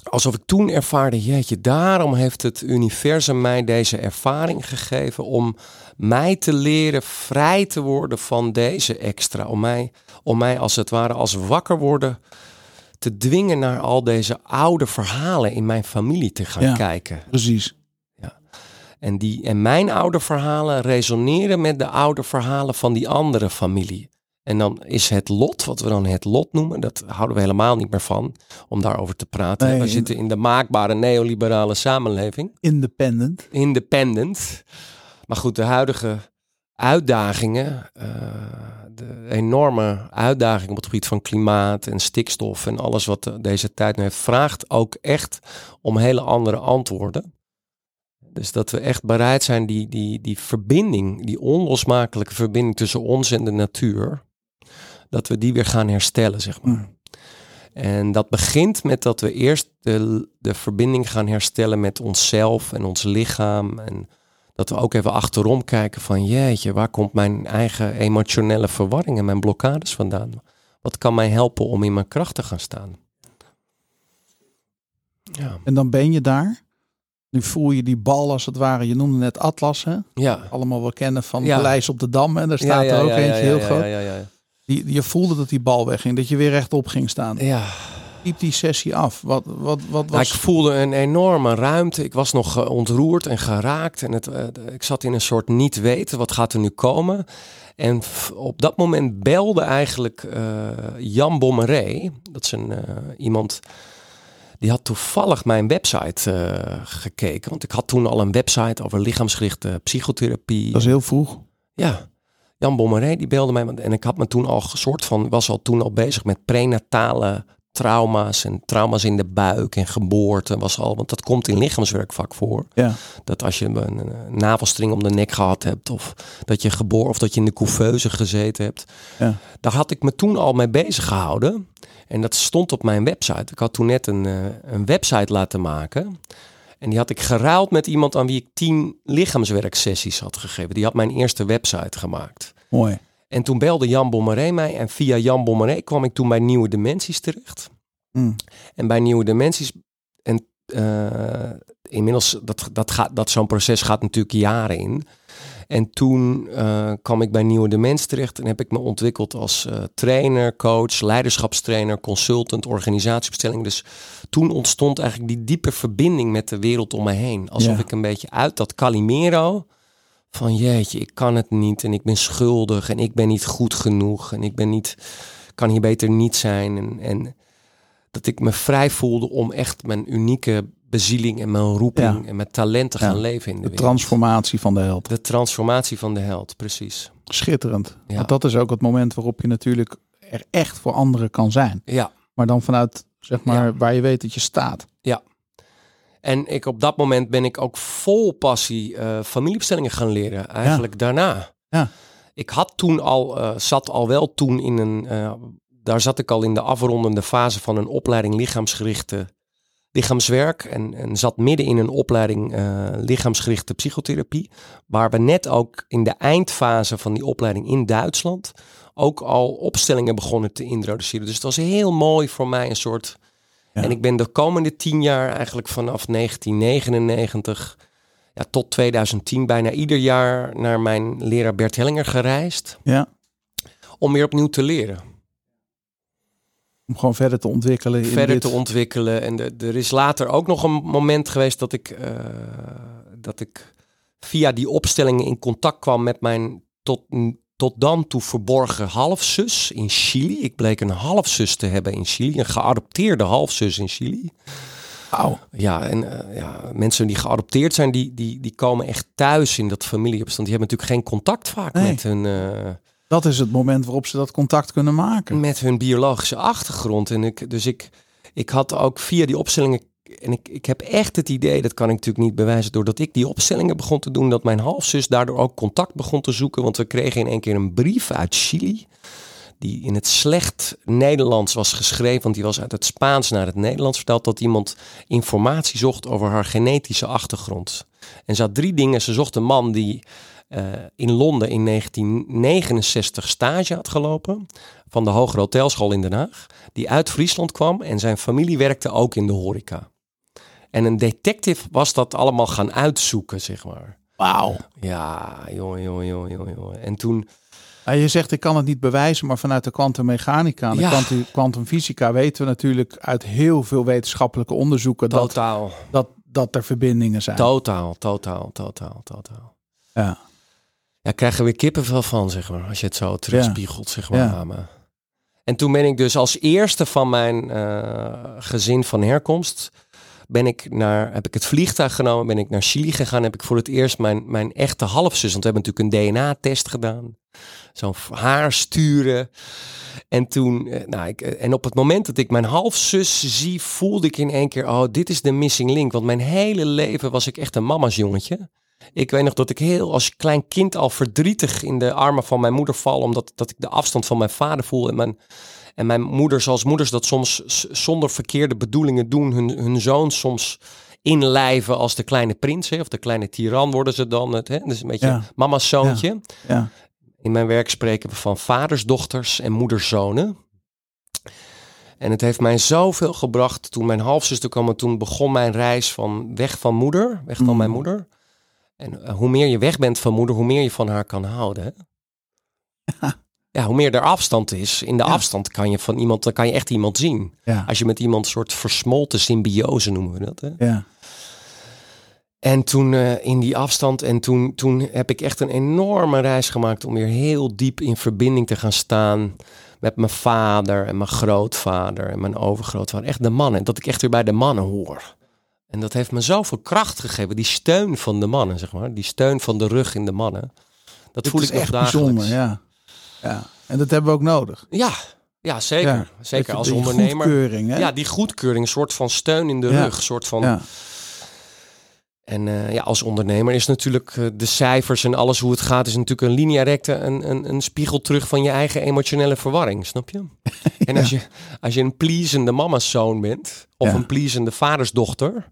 alsof ik toen ervaarde, jeetje, daarom heeft het universum mij deze ervaring gegeven om mij te leren vrij te worden van deze extra. Om mij, om mij als het ware als wakker worden te dwingen naar al deze oude verhalen in mijn familie te gaan Ja. kijken. Precies. En, die, en mijn oude verhalen resoneren met de oude verhalen van die andere familie. En dan is het lot, wat we dan het lot noemen, dat houden we helemaal niet meer van om daarover te praten. Nee. we zitten in de maakbare neoliberale samenleving, Independent. independent. Maar goed, de huidige uitdagingen, eh, de enorme uitdagingen op het gebied van klimaat en stikstof en alles wat eh, deze tijd nu heeft, vraagt ook echt om hele andere antwoorden. Dus dat we echt bereid zijn die, die, die verbinding, die onlosmakelijke verbinding tussen ons en de natuur, dat we die weer gaan herstellen, zeg maar. Mm. En dat begint met dat we eerst de, de verbinding gaan herstellen met onszelf en ons lichaam. En dat we ook even achterom kijken van jeetje, waar komt mijn eigen emotionele verwarring en mijn blokkades vandaan? Wat kan mij helpen om in mijn kracht te gaan staan? Ja, En dan ben je daar. Nu voel je die bal als het ware. Je noemde net Atlas, hè? ja. Allemaal wel kennen van Ja. Paleis op de Dam. En daar staat Ja, er ook eentje heel ja, groot. Ja, ja, ja. Die, je voelde dat die bal wegging. Dat je weer rechtop ging staan. Ja, liep die sessie af? Wat, wat, wat Nou, was... ik voelde een enorme ruimte. Ik was nog eh, ontroerd en geraakt. En het, eh, ik zat in een soort niet weten, wat gaat er nu komen? En op dat moment belde eigenlijk eh, Jan Bommeré. Dat is een, iemand... Die had toevallig mijn website gekeken. Want ik had toen al een website over lichaamsgerichte psychotherapie. Dat is heel vroeg. Ja, Jan Bommeré die belde mij. want- En ik had me toen al soort van, was al toen al bezig met prenatale trauma's en trauma's in de buik en geboorte. Was al, want dat komt in lichaamswerk vaak voor. Ja. Dat als je een, een navelstring om de nek gehad hebt of dat je geboren of dat je in de couveuse gezeten hebt. Ja. Daar had ik me toen al mee bezig gehouden. En dat stond op mijn website. Ik had toen net een, eh, een website laten maken. En die had ik geruild met iemand aan wie ik tien lichaamswerksessies had gegeven. Die had mijn eerste website gemaakt. Mooi. En toen belde Jan Bommeré mij. En via Jan Bommeré kwam ik toen bij Nieuwe Dimensies terecht. Mm. En bij Nieuwe Dimensies... En eh, inmiddels, dat, dat, gaat, dat zo'n proces gaat natuurlijk jaren in. En toen eh, kwam ik bij Nieuwe Dimensies terecht. En heb ik me ontwikkeld als eh, trainer, coach, leiderschapstrainer, consultant, organisatiebestelling. Dus toen ontstond eigenlijk die diepe verbinding met de wereld om me heen. Alsof Ja. ik een beetje uit dat Calimero van jeetje, ik kan het niet en ik ben schuldig en ik ben niet goed genoeg en ik ben niet, kan hier beter niet zijn. En, en dat ik me vrij voelde om echt mijn unieke bezieling en mijn roeping Ja. en mijn talent te Ja. gaan leven in de, De wereld. transformatie van de held. De transformatie van de held, precies. Schitterend. Ja. Want dat is ook het moment waarop je natuurlijk er echt voor anderen kan zijn. Ja. Maar dan vanuit, zeg maar, waar je weet dat je staat. En ik, op dat moment ben ik ook vol passie eh, familiebestellingen gaan leren. Eigenlijk daarna. Ja. Ik had toen al, eh, zat al wel toen in een, eh, daar zat ik al in de afrondende fase van een opleiding lichaamsgerichte lichaamswerk. En, en zat midden in een opleiding lichaamsgerichte psychotherapie. Waar we net ook in de eindfase van die opleiding in Duitsland ook al opstellingen begonnen te introduceren. Dus het was heel mooi voor mij een soort Ja. en ik ben de komende tien jaar, eigenlijk vanaf 1999 ja, tot 2010, bijna ieder jaar naar mijn leraar Bert Hellinger gereisd. Ja. Om weer opnieuw te leren. Om gewoon verder te ontwikkelen. in verder dit- te ontwikkelen. En de, er is later ook nog een moment geweest dat ik, eh, dat ik via die opstellingen in contact kwam met mijn tot, tot dan toe verborgen halfzus in Chili. Ik bleek een halfzus te hebben in Chili, een geadopteerde halfzus in Chili. Wauw. Ja, en eh, ja, mensen die geadopteerd zijn, die, die, die komen echt thuis in dat familieopstand. Die hebben natuurlijk geen contact vaak Nee. met, hun, eh, Dat is het moment waarop ze dat contact kunnen maken. met hun biologische achtergrond. En ik, dus ik, ik had ook via die opstellingen. En ik, ik heb echt het idee, dat kan ik natuurlijk niet bewijzen, doordat ik die opstellingen begon te doen, dat mijn halfzus daardoor ook contact begon te zoeken. Want we kregen in één keer een brief uit Chili. Die in het slecht Nederlands was geschreven, want die was uit het Spaans naar het Nederlands vertaald. Dat iemand informatie zocht over haar genetische achtergrond. En ze had drie dingen. Ze zocht een man die eh, in Londen in 1969 stage had gelopen. Van de Hogere Hotelschool in Den Haag. Die uit Friesland kwam en zijn familie werkte ook in de horeca. En een detective was dat allemaal gaan uitzoeken, zeg maar. Wauw. Ja, jongen, jongen, jongen, jongen, jongen. En toen, je zegt ik kan het niet bewijzen, maar vanuit de kwantummechanica en de Ja. kwantu- kwantumfysica weten we natuurlijk uit heel veel wetenschappelijke onderzoeken dat, totaal, dat, dat er verbindingen zijn. totaal, totaal, totaal, totaal. Ja. Ja, krijgen we kippenvel van, zeg maar. Als je het zo terugspiegelt, zeg maar. Ja. aan me. En toen ben ik dus als eerste van mijn eh, gezin van herkomst... Ben ik naar, heb ik het vliegtuig genomen, ben ik naar Chili gegaan. Heb ik voor het eerst mijn, mijn echte halfzus, want we hebben natuurlijk een DNA-test gedaan. Zo'n haar sturen. En toen, eh, nou, ik, eh, en op het moment dat ik mijn halfzus zie, voelde ik in één keer, oh, dit is de missing link. Want mijn hele leven was ik echt een mama's jongetje. Ik weet nog dat ik heel als klein kind al verdrietig in de armen van mijn moeder val, omdat dat ik de afstand van mijn vader voel. En mijn, en mijn moeder, zoals moeders dat soms zonder verkeerde bedoelingen doen, hun, hun zoon soms inlijven als de kleine prins, hè, of de kleine tiran worden ze dan. Het, hè? Dus een beetje Ja. mama's zoontje. Ja. In mijn werk spreken we van vadersdochters en moederszonen. En het heeft mij zoveel gebracht toen mijn halfzuster kwam. En toen begon mijn reis van weg van moeder, weg van Mm. mijn moeder. En eh, hoe meer je weg bent van moeder, hoe meer je van haar kan houden. Hè? ja, hoe meer er afstand is, in de Ja. afstand kan je van iemand, dan kan je echt iemand zien. Ja. Als je met iemand een soort versmolten symbiose noemen we dat. Hè? Ja. En toen eh, in die afstand, en toen, toen heb ik echt een enorme reis gemaakt om weer heel diep in verbinding te gaan staan met mijn vader en mijn grootvader en mijn overgrootvader. Echt de mannen. Dat ik echt weer bij de mannen hoor. En dat heeft me zoveel kracht gegeven. Die steun van de mannen, zeg maar. Die steun van de rug in de mannen. Dat Dit voel ik nog echt dagelijks. bijzonder, ja. Ja. En dat hebben we ook nodig. Ja, ja, zeker. Ja, zeker als die ondernemer. goedkeuring, hè? Ja, die goedkeuring, een soort van steun in de Ja. rug. Een soort van. Ja. En eh, ja, als ondernemer is natuurlijk eh, de cijfers en alles hoe het gaat, is natuurlijk een linea recta, een, een, een spiegel terug van je eigen emotionele verwarring, snap je? En als je, als je een pleasende mama's-zoon bent, of een pleasende vadersdochter,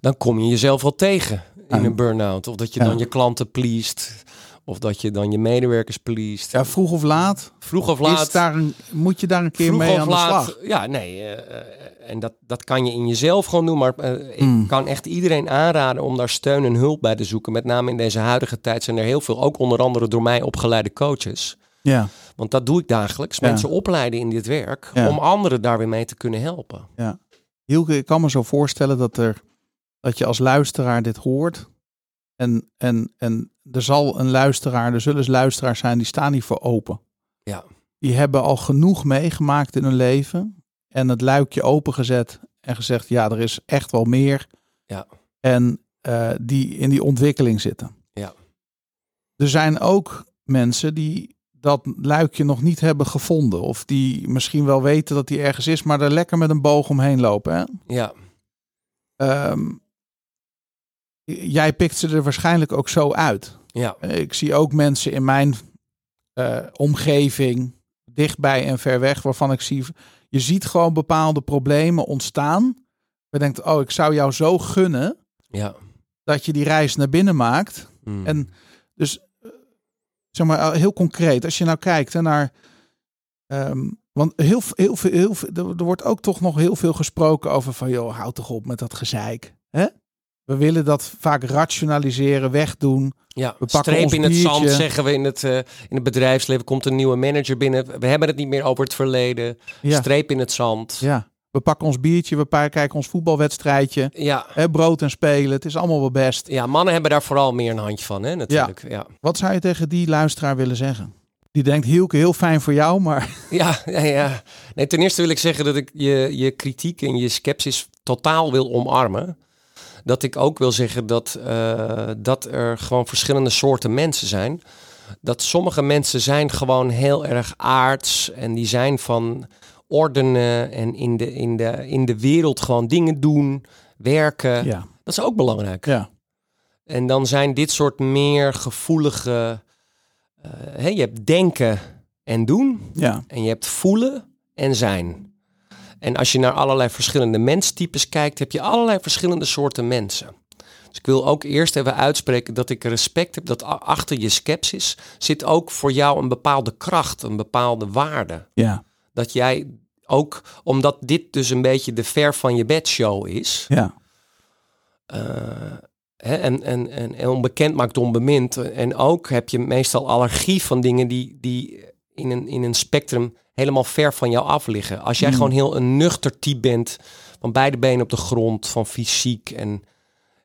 dan kom je jezelf wel tegen in een burn-out. Of dat je dan je klanten pleest, of dat je dan je medewerkers pleest. ja, vroeg of laat, Vroeg of laat. is daar een, moet je daar een keer mee aan de slag. Ja, nee. eh, eh, en dat, dat kan je in jezelf gewoon doen. Maar eh, ik Mm. kan echt iedereen aanraden om daar steun en hulp bij te zoeken. Met name in deze huidige tijd zijn er heel veel, ook onder andere door mij opgeleide coaches. Ja, Want dat doe ik dagelijks. Ja. Mensen opleiden in dit werk. Ja. Om anderen daar weer mee te kunnen helpen. Hielke, ik kan me zo voorstellen dat, er, dat je als luisteraar dit hoort. En, en, en er zal een luisteraar, er zullen luisteraars zijn die staan niet voor open. Ja. Die hebben al genoeg meegemaakt in hun leven. En het luikje opengezet en gezegd, ja, er is echt wel meer. Ja. En eh, die in die ontwikkeling zitten. Ja. Er zijn ook mensen die dat luikje nog niet hebben gevonden. Of die misschien wel weten dat die ergens is, maar er lekker met een boog omheen lopen. Hè? Ja, Ehm, jij pikt ze er waarschijnlijk ook zo uit. ja, Eh, Ik zie ook mensen in mijn eh, omgeving, dichtbij en ver weg, waarvan ik zie, je ziet gewoon bepaalde problemen ontstaan. Je denkt, oh, ik zou jou zo gunnen ja. dat je die reis naar binnen maakt. Mm. En dus, eh, zeg maar, heel concreet, als je nou kijkt hè, naar. ehm, want heel, heel, veel, heel, veel- er er wordt ook toch nog heel veel gesproken over van, joh, houd toch op met dat gezeik. Hè? We willen dat vaak rationaliseren, wegdoen. Ja, We pakken streep in het zand, zeggen we in het, eh, in het bedrijfsleven. Komt een nieuwe manager binnen. We hebben het niet meer over het verleden. Ja, Streep in het zand. ja. We pakken ons biertje, we kijken ons voetbalwedstrijdje. Ja, Hè, brood en spelen, het is allemaal wel best. ja, mannen hebben daar vooral meer een handje van, hè, natuurlijk. Ja, Wat zou je tegen die luisteraar willen zeggen? Die denkt, Hielke, heel fijn voor jou, maar... ja, ja. ja. Nee, ten eerste wil ik zeggen dat ik je, je kritiek en je sceptisch totaal wil omarmen. Dat ik ook wil zeggen dat, eh, dat er gewoon verschillende soorten mensen zijn. Dat sommige mensen zijn gewoon heel erg aards en die zijn van ordenen en in de, in de, in de wereld gewoon dingen doen, werken. Ja, Dat is ook belangrijk. ja, En dan zijn dit soort meer gevoelige. eh, je hebt denken en doen. ja, En je hebt voelen en zijn. En als je naar allerlei verschillende menstypes kijkt, heb je allerlei verschillende soorten mensen. Dus ik wil ook eerst even uitspreken dat ik respect heb dat achter je sceptisch zit ook voor jou een bepaalde kracht, een bepaalde waarde. ja, Dat jij ook, omdat dit dus een beetje de ver van je bed show is, ja, eh, en, en, en, en onbekend maakt onbemind. En ook heb je meestal allergie van dingen die, die in, een, in een spectrum helemaal ver van jou af liggen. Als jij Mm. gewoon heel een nuchter type bent, van beide benen op de grond, van fysiek en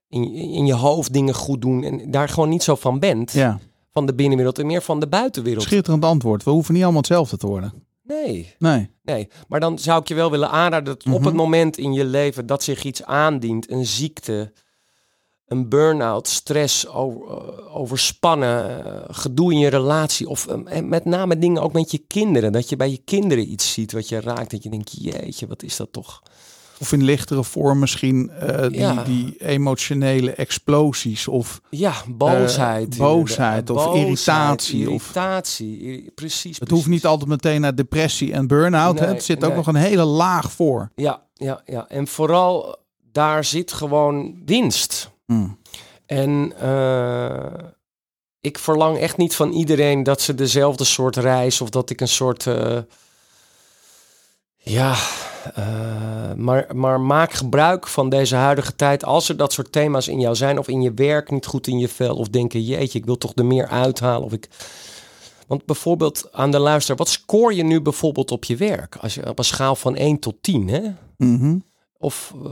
in, in je hoofd dingen goed doen en daar gewoon niet zo van bent, ja. van de binnenwereld en meer van de buitenwereld. Schitterend antwoord. We hoeven niet allemaal hetzelfde te worden. Nee. Nee. Nee, maar dan zou ik je wel willen aanraden dat op Mhm. het moment in je leven dat zich iets aandient, een ziekte, een burn-out, stress, over, eh, overspannen, eh, gedoe in je relatie of eh, en met name dingen ook met je kinderen, dat je bij je kinderen iets ziet wat je raakt, dat je denkt, jeetje, wat is dat toch? Of in lichtere vorm misschien eh, die, Ja. die emotionele explosies. Of Ja, boosheid. Eh, boosheid of irritatie of- Irritatie, i- precies. het hoeft niet altijd meteen naar depressie en burn-out. Nee, Het zit ook nog een hele laag voor. Ja, ja, ja. En vooral daar zit gewoon winst. Hmm. En eh, ik verlang echt niet van iedereen dat ze dezelfde soort reis of dat ik een soort. eh, ja, eh, maar, maar maak gebruik van deze huidige tijd. Als er dat soort thema's in jou zijn of in je werk niet goed in je vel of denken, jeetje, ik wil toch er meer uithalen of ik Want bijvoorbeeld aan de luister, wat scoor je nu bijvoorbeeld op je werk? Als je op een schaal van 1 tot 10, hè? Mhm. Of uh,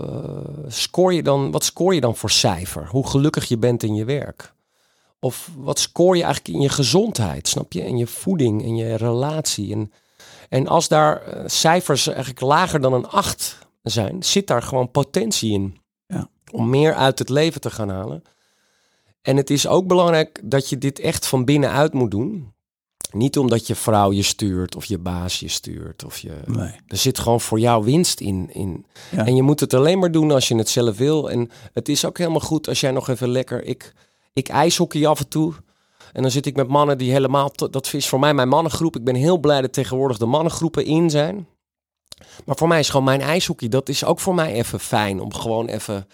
scoor je dan, wat scoor je dan voor cijfer? Hoe gelukkig je bent in je werk? Of wat scoor je eigenlijk in je gezondheid, snap je? In je voeding, in je relatie. En, en als daar uh, cijfers eigenlijk lager dan een 8 zijn, zit daar gewoon potentie in. Ja. Om meer uit het leven te gaan halen. En het is ook belangrijk dat je dit echt van binnenuit moet doen. Niet omdat je vrouw je stuurt of je baas je stuurt. Of je, Nee. Er zit gewoon voor jou winst in. in. Ja. En je moet het alleen maar doen als je het zelf wil. En het is ook helemaal goed als jij nog even lekker... Ik, ik ijshockey af en toe. En dan zit ik met mannen die helemaal... Dat is voor mij mijn mannengroep. Ik ben heel blij dat tegenwoordig de mannengroepen in zijn. Maar voor mij is gewoon mijn ijshockey. Dat is ook voor mij even fijn. Om gewoon even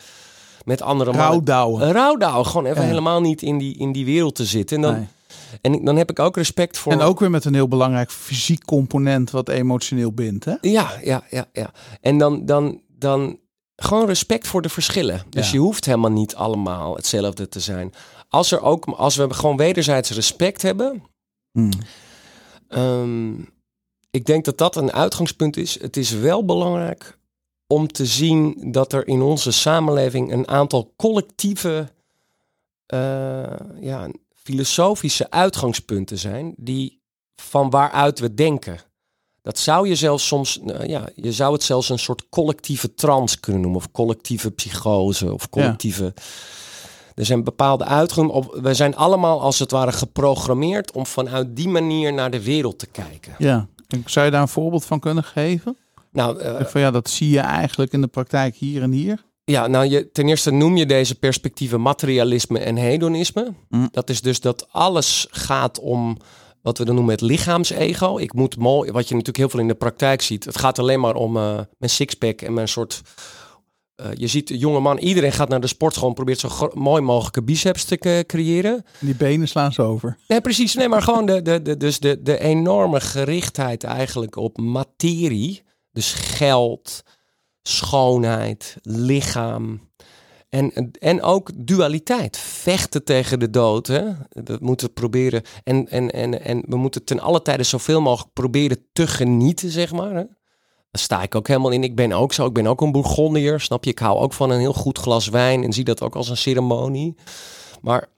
met andere mannen... Rouwdouwen. Een rouwdouw. Gewoon even Ja. helemaal niet in die, in die wereld te zitten. En dan, Nee. En dan heb ik ook respect voor... En ook weer met een heel belangrijk fysiek component wat emotioneel bindt. Hè? Ja, ja, ja, ja. En dan, dan, dan gewoon respect voor de verschillen. Dus Ja. je hoeft helemaal niet allemaal hetzelfde te zijn. Als, er ook, als we gewoon wederzijds respect hebben. Hmm. ehm, ik denk dat dat een uitgangspunt is. Het is wel belangrijk om te zien dat er in onze samenleving een aantal collectieve, eh, ja, filosofische uitgangspunten zijn die van waaruit we denken. Dat zou je zelfs soms, nou ja, je zou het zelfs een soort collectieve trance kunnen noemen, of collectieve psychose, of collectieve. Er zijn bepaalde uitgangen. Op, we zijn allemaal als het ware geprogrammeerd om vanuit die manier naar de wereld te kijken. Ja. En Zou je daar een voorbeeld van kunnen geven? Nou, eh, Van ja, dat zie je eigenlijk in de praktijk hier en hier. Ja, nou, je, ten eerste noem je deze perspectieven materialisme en hedonisme. Mm. Dat is dus dat alles gaat om wat we dan noemen het lichaamsego. Ik moet mooi, wat je natuurlijk heel veel in de praktijk ziet. Het gaat alleen maar om eh, mijn sixpack en mijn soort. eh, je ziet, de jonge man, iedereen gaat naar de sportschool en probeert zo mooi mogelijke biceps te eh, creëren. Die benen slaan ze over. Nee, precies. Nee, maar gewoon de, de, de, dus de, de enorme gerichtheid eigenlijk op materie. Dus geld, schoonheid, lichaam. En, en ook dualiteit. Vechten tegen de dood. Hè? We moeten proberen. En, en, en, en we moeten ten alle tijde zoveel mogelijk proberen te genieten, zeg maar. Hè? Daar sta ik ook helemaal in. Ik ben ook zo. Ik ben ook een Bourgondier. Snap je? Ik hou ook van een heel goed glas wijn. En zie dat ook als een ceremonie. Maar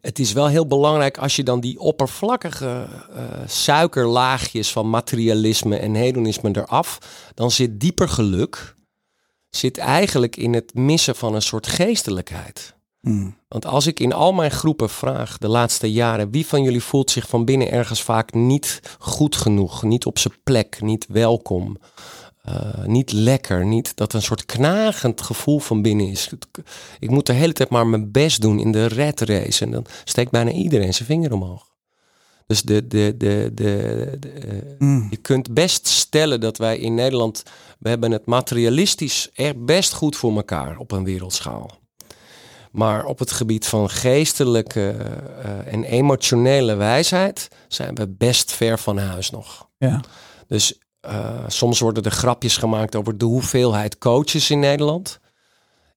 het is wel heel belangrijk als je dan die oppervlakkige eh, suikerlaagjes van materialisme en hedonisme eraf, dan zit dieper geluk, zit eigenlijk in het missen van een soort geestelijkheid. Hmm. Want als ik in al mijn groepen vraag de laatste jaren, wie van jullie voelt zich van binnen ergens vaak niet goed genoeg, niet op zijn plek, niet welkom, eh, niet lekker, niet dat een soort knagend gevoel van binnen is. Ik moet de hele tijd maar mijn best doen in de red race en dan steekt bijna iedereen zijn vinger omhoog. Dus de, de, de, de, de, eh, Hmm. je kunt best stellen dat wij in Nederland, we hebben het materialistisch echt best goed voor elkaar op een wereldschaal. Maar op het gebied van geestelijke eh, en emotionele wijsheid zijn we best ver van huis nog. Ja. Dus eh, soms worden er grapjes gemaakt over de hoeveelheid coaches in Nederland.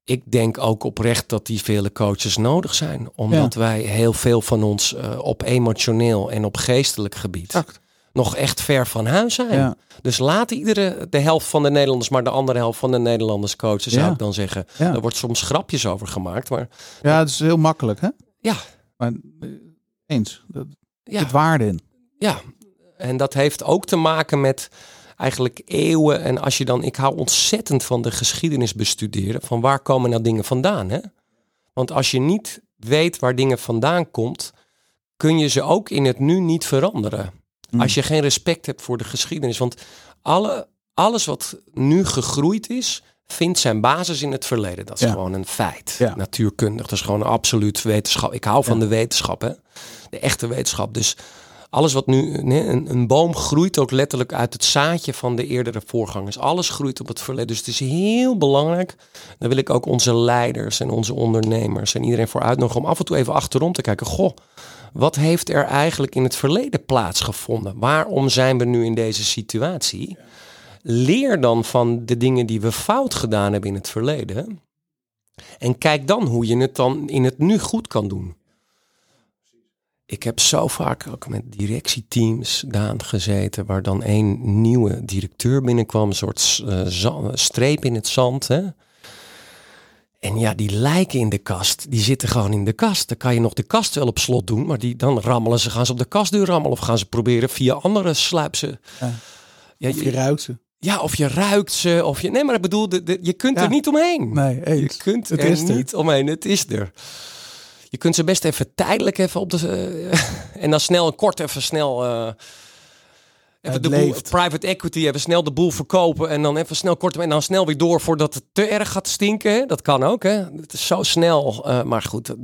Ik denk ook oprecht dat die vele coaches nodig zijn. Omdat wij heel veel van ons eh, op emotioneel en op geestelijk gebied nog echt ver van huis zijn. Ja. Dus laat iedere, de helft van de Nederlanders, maar de andere helft van de Nederlanders coachen, zou ik dan zeggen. Er wordt soms grapjes over gemaakt, maar ja, het is heel makkelijk, hè? Ja. Maar eh, eens, zit waarde in. Ja, en dat heeft ook te maken met eigenlijk eeuwen. En als je dan, ik hou ontzettend van de geschiedenis bestuderen. Van waar komen nou dingen vandaan? Hè? Want als je niet weet waar dingen vandaan komt, kun je ze ook in het nu niet veranderen. Hmm. Als je geen respect hebt voor de geschiedenis. Want alle, alles wat nu gegroeid is, vindt zijn basis in het verleden. Dat is Ja. gewoon een feit. Ja. Natuurkundig. Dat is gewoon een absoluut wetenschap. Ik hou van Ja. de wetenschap, hè? de echte wetenschap. Dus alles wat nu, een, een boom groeit ook letterlijk uit het zaadje van de eerdere voorgangers. Alles groeit op het verleden. Dus het is heel belangrijk. Daar wil ik ook onze leiders en onze ondernemers en iedereen voor uitnodigen om af en toe even achterom te kijken. Goh, wat heeft er eigenlijk in het verleden plaatsgevonden? Waarom zijn we nu in deze situatie? Leer dan van de dingen die we fout gedaan hebben in het verleden. En kijk dan hoe je het dan in het nu goed kan doen. Ik heb zo vaak ook met directieteams daan gezeten, waar dan één nieuwe directeur binnenkwam, een soort uh, streep in het zand. Hè? En ja, die lijken in de kast, die zitten gewoon in de kast. Dan kan je nog de kast wel op slot doen, maar die, dan rammelen ze, gaan ze op de kastdeur rammelen of gaan ze proberen via andere sluipsen. Ja. Ja, of je, ruikt ze. Ja, of je ruikt ze, of je... Nee, maar ik bedoel, de, je kunt er niet omheen. Nee, eens. Je kunt het er is niet omheen, het is er. Je kunt ze best even tijdelijk even op de... Uh, en dan snel en kort even snel... Uh, even de boel, private equity, even snel de boel verkopen en dan even snel kort en dan snel weer door voordat het te erg gaat stinken. Dat kan ook, hè? Het is zo snel. Uh, maar goed,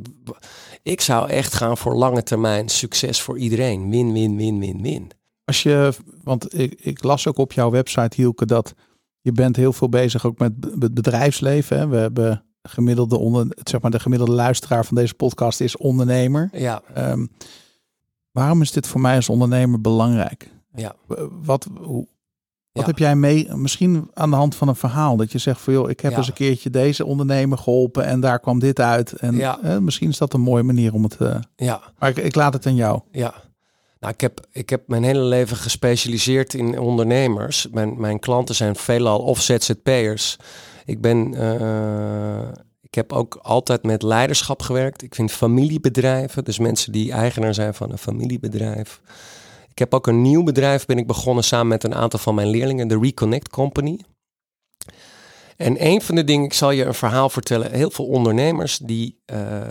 ik zou echt gaan voor lange termijn succes voor iedereen. Win, win, win, win, win. Als je, want ik, ik las ook op jouw website, Hielke, dat je bent heel veel bezig ook met het bedrijfsleven. Hè? We hebben gemiddelde onder, zeg maar de gemiddelde luisteraar van deze podcast is ondernemer. Ja. Um, waarom is dit voor mij als ondernemer belangrijk? Ja. Wat, hoe, wat heb jij mee, misschien aan de hand van een verhaal, dat je zegt van joh, ik heb eens een keertje deze ondernemer geholpen en daar kwam dit uit. En ja. misschien is dat een mooie manier om het. Uh, ja. Maar ik, ik laat het aan jou. Ja. Nou, ik heb, ik heb mijn hele leven gespecialiseerd in ondernemers. Mijn, mijn klanten zijn veelal of ZZP'ers. Ik ben... Uh, ik heb ook altijd met leiderschap gewerkt. Ik vind familiebedrijven, dus mensen die eigenaar zijn van een familiebedrijf. Ik heb ook een nieuw bedrijf ben ik begonnen samen met een aantal van mijn leerlingen, de Reconnect Company. En een van de dingen, ik zal je een verhaal vertellen. Heel veel ondernemers die, uh,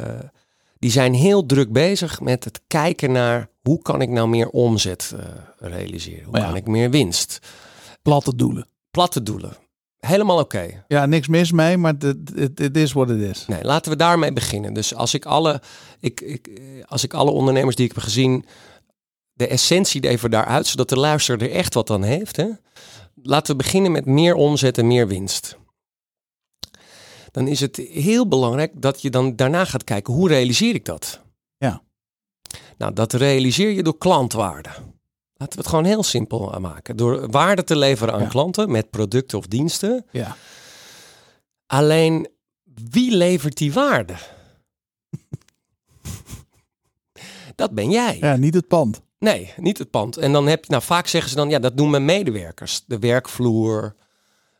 die zijn heel druk bezig met het kijken naar hoe kan ik nou meer omzet uh, realiseren? Hoe kan ik meer winst? Platte doelen. Platte doelen. Helemaal oké. Ja, niks mis mee, maar het is wat het is. Nee, laten we daarmee beginnen. Dus als ik alle, ik, ik, als ik alle ondernemers die ik heb gezien, de essentie even daaruit, zodat de luisteraar er echt wat aan heeft. Hè? Laten we beginnen met meer omzet en meer winst. Dan is het heel belangrijk dat je dan daarna gaat kijken, hoe realiseer ik dat? Ja. Nou, dat realiseer je door klantwaarde. Laten we het gewoon heel simpel maken. Door waarde te leveren aan klanten met producten of diensten. Ja. Alleen, wie levert die waarde? dat ben jij. Ja, niet het pand. Nee, niet het pand. En dan heb je, nou vaak zeggen ze dan, ja, dat doen mijn medewerkers. De werkvloer,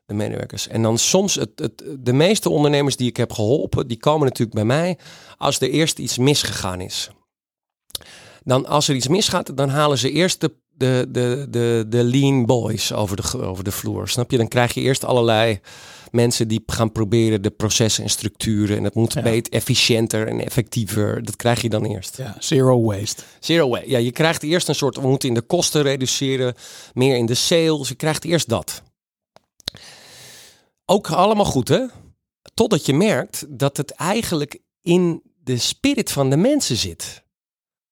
de medewerkers. En dan soms, het, het, de meeste ondernemers die ik heb geholpen, die komen natuurlijk bij mij als er eerst iets misgegaan is. Dan als er iets misgaat, dan halen ze eerst de, de, de, de, de lean boys over de, over de vloer. Snap je? Dan krijg je eerst allerlei mensen die gaan proberen de processen en structuren. En het moet ja. beter, efficiënter en effectiever. Dat krijg je dan eerst. Ja, zero waste. Zero waste. Ja, je krijgt eerst een soort, we moeten in de kosten reduceren, meer in de sales. Je krijgt eerst dat. Ook allemaal goed, hè? Totdat je merkt dat het eigenlijk in de spirit van de mensen zit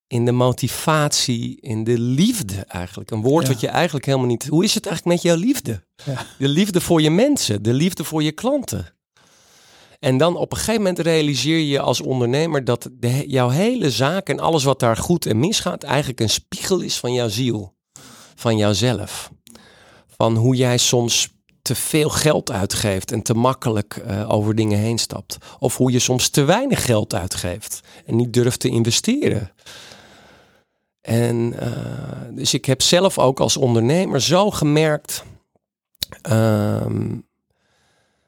in de motivatie, in de liefde eigenlijk. Een woord wat je eigenlijk helemaal niet... Hoe is het eigenlijk met jouw liefde? Ja. De liefde voor je mensen, de liefde voor je klanten. En dan op een gegeven moment realiseer je als ondernemer dat de, jouw hele zaak en alles wat daar goed en misgaat eigenlijk een spiegel is van jouw ziel, van jouzelf. Van hoe jij soms te veel geld uitgeeft en te makkelijk uh, over dingen heen stapt. Of hoe je soms te weinig geld uitgeeft en niet durft te investeren. En uh, dus ik heb zelf ook als ondernemer zo gemerkt uh,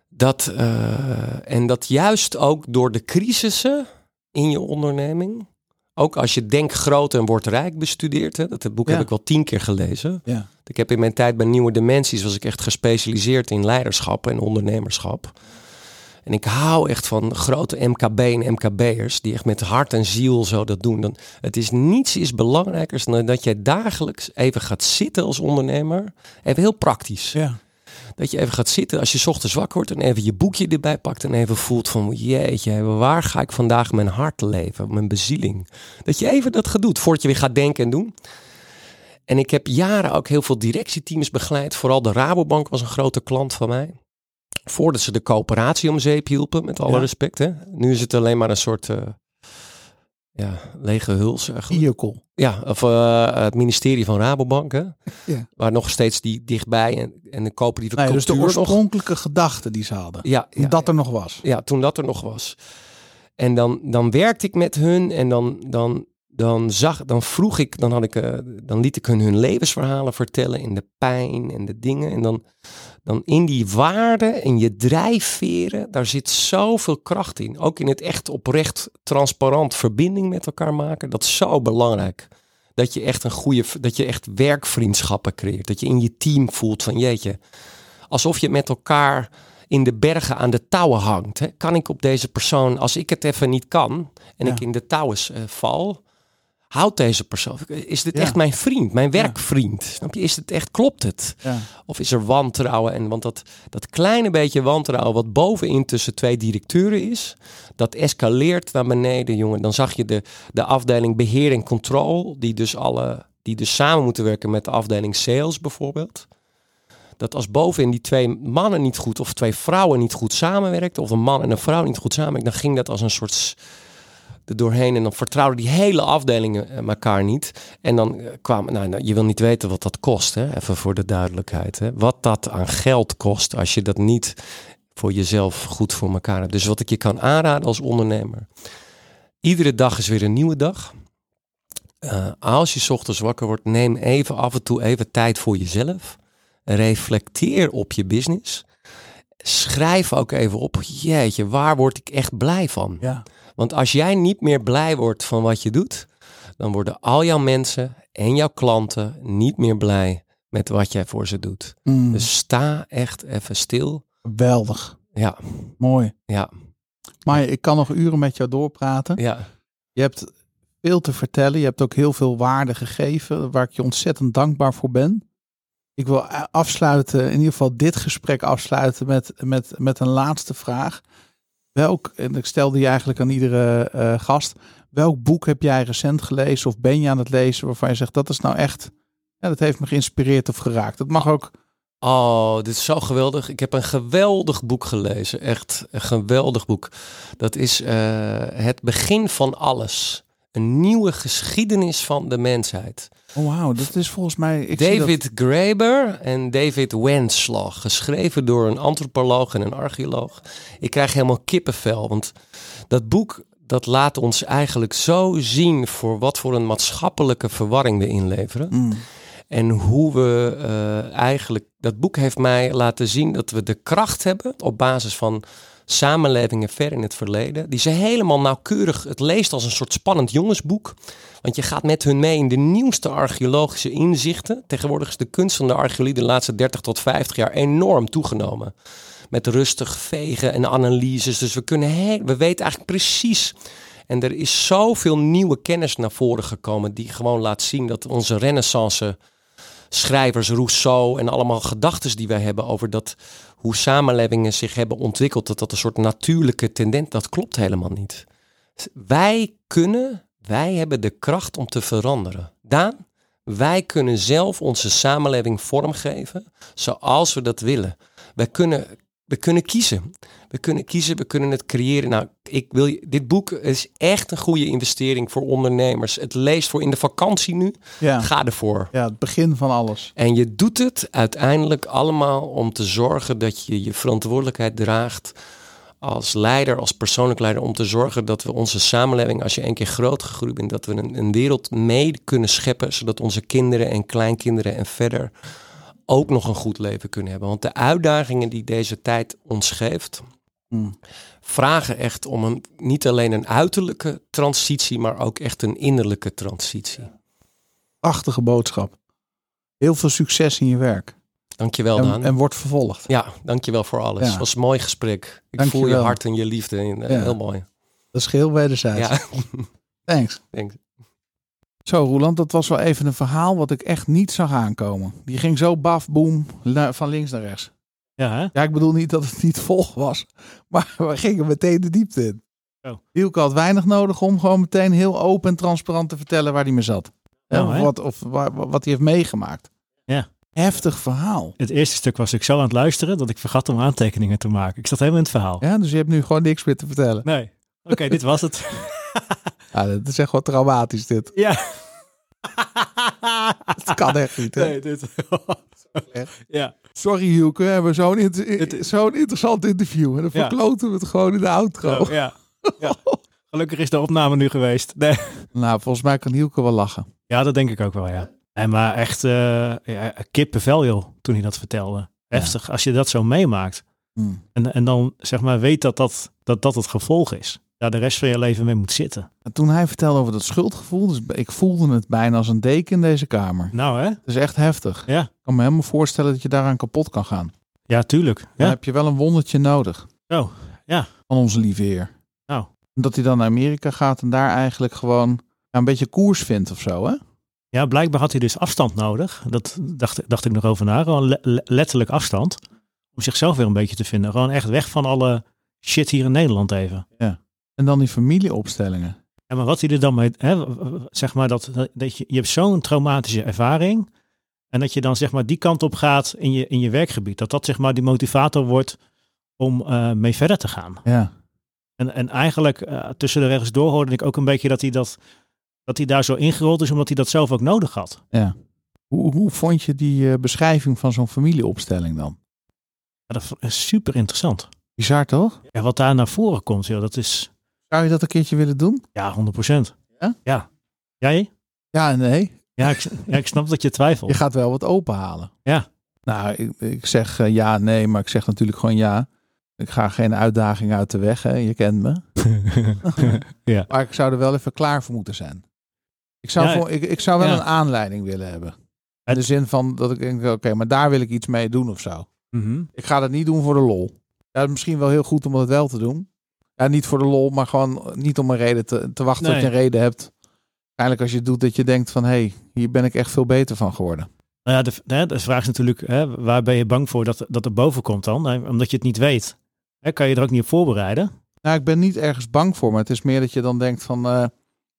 dat, uh, en dat juist ook door de crisissen in je onderneming, ook als je Denk Groot en Wordt Rijk bestudeert, hè, dat boek heb ik wel tien keer gelezen. Ja. Ik heb in mijn tijd bij Nieuwe Dimensies, was ik echt gespecialiseerd in leiderschap en ondernemerschap. En ik hou echt van grote MKB en MKB'ers die echt met hart en ziel zo dat doen. Dan, het is niets is belangrijker dan dat jij dagelijks even gaat zitten als ondernemer. Even heel praktisch. Ja. Dat je even gaat zitten als je ochtends wakker wordt en even je boekje erbij pakt en even voelt van jeetje, waar ga ik vandaag mijn hart leven, mijn bezieling. Dat je even dat gaat doen voordat je weer gaat denken en doen. En ik heb jaren ook heel veel directieteams begeleid. Vooral de Rabobank was een grote klant van mij. Voordat ze de coöperatie om zeep hielpen, met alle respect. Hè? Nu is het alleen maar een soort uh, ja, lege huls. Vehicle. Ja, of uh, het ministerie van Rabobank. Hè? Ja. Waar nog steeds die dichtbij en, en de coöperatieve nee, Dus de oorspronkelijke nog... gedachte die ze hadden. Ja, ja, dat er nog was. Ja, toen dat er nog was. En dan, dan werkte ik met hun en dan, dan dan, zag, dan vroeg ik, dan, had ik, eh, dan liet ik hun hun levensverhalen vertellen in de pijn en de dingen. En dan, dan in die waarden en je drijfveren, daar zit zoveel kracht in. Ook in het echt oprecht transparant verbinding met elkaar maken. Dat is zo belangrijk. Dat je echt een goede, dat je echt werkvriendschappen creëert. Dat je in je team voelt van jeetje, alsof je met elkaar in de bergen aan de touwen hangt. Hè? Kan ik op deze persoon, als ik het even niet kan en Ja. ik in de touwen eh, val, houdt deze persoon, is dit Ja. echt mijn vriend, mijn werkvriend? Snap je? Is het echt, klopt het? Ja. Of is er wantrouwen? En want dat, dat kleine beetje wantrouwen wat bovenin tussen twee directeuren is, dat escaleert naar beneden, jongen. Dan zag je de, de afdeling beheer en control, die dus alle, die dus samen moeten werken met de afdeling sales bijvoorbeeld. Dat als bovenin die twee mannen niet goed of twee vrouwen niet goed samenwerkten, of een man en een vrouw niet goed samenwerkten, dan ging dat als een soort doorheen en dan vertrouwden die hele afdelingen eh, elkaar niet. En dan eh, kwamen, nou, nou, je wil niet weten wat dat kost, hè? even voor de duidelijkheid. Hè? Wat dat aan geld kost als je dat niet voor jezelf goed voor elkaar hebt. Dus wat ik je kan aanraden als ondernemer. Iedere dag is weer een nieuwe dag. Eh, als je ochtends wakker wordt, neem even af en toe even tijd voor jezelf. Reflecteer op je business. Schrijf ook even op, jeetje, waar word ik echt blij van? Ja. Want als jij niet meer blij wordt van wat je doet, dan worden al jouw mensen en jouw klanten niet meer blij met wat jij voor ze doet. Mm, Dus sta echt even stil. geweldig. Ja, Mooi. ja, Maar ik kan nog uren met jou doorpraten. ja. Je hebt veel te vertellen. Je hebt ook heel veel waarde gegeven, waar ik je ontzettend dankbaar voor ben. Ik wil a- afsluiten, in ieder geval dit gesprek afsluiten met, met, met een laatste vraag. Welk, en ik stelde die eigenlijk aan iedere eh, gast, welk boek heb jij recent gelezen of ben je aan het lezen waarvan je zegt dat is nou echt, ja, dat heeft me geïnspireerd of geraakt. Dat mag ook, Oh, dit is zo geweldig. Ik heb een geweldig boek gelezen. Echt een geweldig boek. Dat is eh, Het begin van alles. Een nieuwe geschiedenis van de mensheid. oh wauw, dat is volgens mij... Ik zie dat- David Graeber en David Wenslag. Geschreven door een antropoloog en een archeoloog. Ik krijg helemaal kippenvel. Want dat boek dat laat ons eigenlijk zo zien voor wat voor een maatschappelijke verwarring we inleveren. Mm, En hoe we eh, eigenlijk. Dat boek heeft mij laten zien dat we de kracht hebben op basis van samenlevingen ver in het verleden. Die ze helemaal nauwkeurig. Het leest als een soort spannend jongensboek. Want je gaat met hun mee in de nieuwste archeologische inzichten. Tegenwoordig is de kunst van de archeologie de laatste 30 tot 50 jaar enorm toegenomen. Met rustig vegen en analyses. Dus we kunnen we weten eigenlijk precies. En er is zoveel nieuwe kennis naar voren gekomen. Die gewoon laat zien dat onze renaissance schrijvers, Rousseau en allemaal gedachten die wij hebben over dat hoe samenlevingen zich hebben ontwikkeld, dat dat een soort natuurlijke tendens, dat klopt helemaal niet. Wij kunnen, wij hebben de kracht om te veranderen. Daan, wij kunnen zelf onze samenleving vormgeven zoals we dat willen. Wij kunnen, we kunnen kiezen. We kunnen kiezen, we kunnen het creëren. Nou, ik wil je, dit boek is echt een goede investering voor ondernemers. Het leest voor in de vakantie nu. ja, Ga ervoor. ja, het begin van alles. En je doet het uiteindelijk allemaal om te zorgen dat je je verantwoordelijkheid draagt als leider, als persoonlijk leider, om te zorgen dat we onze samenleving, als je een keer groot gegroeid bent, dat we een, een wereld mee kunnen scheppen, zodat onze kinderen en kleinkinderen en verder ook nog een goed leven kunnen hebben. Want de uitdagingen die deze tijd ons geeft, Mm. vragen echt om een, niet alleen een uiterlijke transitie, maar ook echt een innerlijke transitie. Prachtige boodschap. Heel veel succes in je werk. Dankjewel, En, Daan. en wordt vervolgd. Ja, dankjewel voor alles. Ja. Het was een mooi gesprek. Ik Dankjewel. voel je hart en je liefde. En, eh, Ja. Heel mooi. Dat is geheel wederzijds. Ja, Thanks. denk Zo, Roland, dat was wel even een verhaal wat ik echt niet zag aankomen. Die ging zo baf, boem, van links naar rechts. Ja, hè? Ja, ik bedoel niet dat het niet vol was, maar we gingen meteen de diepte in. Oh. Hielke had weinig nodig om gewoon meteen heel open en transparant te vertellen waar hij mee zat. Nou, of wat, of wat hij heeft meegemaakt. Ja. Heftig verhaal. Het eerste stuk was ik zo aan het luisteren dat ik vergat om aantekeningen te maken. Ik zat helemaal in het verhaal. Ja, dus je hebt nu gewoon niks meer te vertellen. Nee. Oké, dit was het. Ja, dat is echt wel traumatisch dit. ja. Dat kan echt niet. Hè? Nee, dit. Echt? Ja. Sorry Hielke, we hebben zo'n inter- Het- zo'n interessant interview. En dan Ja. verkloten we het gewoon in de outro. Oh, ja. ja. Gelukkig is de opname nu geweest. Nee. Nou, volgens mij kan Hielke wel lachen. Ja, dat denk ik ook wel, ja. En maar echt uh, ja, kippenvel, joh, toen hij dat vertelde. Heftig, als je dat zo meemaakt. Hmm. En, en dan zeg maar weet dat dat, dat dat het gevolg is. Daar de rest van je leven mee moet zitten. En toen hij vertelde over dat schuldgevoel, dus ik voelde het bijna als een deken in deze kamer. Nou hè? Het is echt heftig. Ja. Ik kan me helemaal voorstellen dat je daaraan kapot kan gaan. Ja, tuurlijk. Dan Ja. heb je wel een wondertje nodig Oh, ja. van onze lieve heer. Nou. Dat hij dan naar Amerika gaat en daar eigenlijk gewoon ja, een beetje koers vindt of zo, hè? Ja, blijkbaar had hij dus afstand nodig. Dat dacht, dacht ik nog over na. Gewoon le- le- letterlijk afstand. Om zichzelf weer een beetje te vinden. Gewoon echt weg van alle shit hier in Nederland even. En dan die familieopstellingen. En maar wat hij er dan mee, hè, zeg maar dat, dat- je, je hebt zo'n traumatische ervaring. En dat je dan zeg maar die kant op gaat in je, in je werkgebied. Dat dat zeg maar die motivator wordt om eh, mee verder te gaan. Ja. En, en eigenlijk eh, tussen de regels door hoorde ik ook een beetje dat hij, dat, dat hij daar zo ingerold is. Omdat hij dat zelf ook nodig had. ja. Hoe, hoe vond je die eh, beschrijving van zo'n familieopstelling dan? Ja, dat is super interessant. Bizar toch? En wat daar naar voren komt, joh, dat is Zou je dat een keertje willen doen? ja, 100%. Ja? Ja. Jij? Ja en nee. Ja, ik, ja, ik snap dat je twijfelt. Je gaat wel wat openhalen. Ja. Nou, ik, ik zeg eh, ja, nee, maar ik zeg natuurlijk gewoon ja. Ik ga geen uitdaging uit de weg, hè. Je kent me. ja. Maar ik zou er wel even klaar voor moeten zijn. Ik zou, Ja, voor, ik, ik zou wel ja. een aanleiding willen hebben. In de zin van dat ik denk, oké, maar daar wil ik iets mee doen of zo. Mhm. Ik ga dat niet doen voor de lol. Ja, misschien wel heel goed om het wel te doen. Ja, niet voor de lol, maar gewoon niet om een reden te, te wachten tot je een reden hebt. Uiteindelijk als je het doet dat je denkt van, hé, hey, hier ben ik echt veel beter van geworden. Nou ja, de, de, de vraag is natuurlijk, hè, waar ben je bang voor dat, dat er boven komt dan? Nee, Omdat je het niet weet. Hè, kan je er ook niet op voorbereiden? Nou, ik ben niet ergens bang voor, maar het is meer dat je dan denkt van, eh,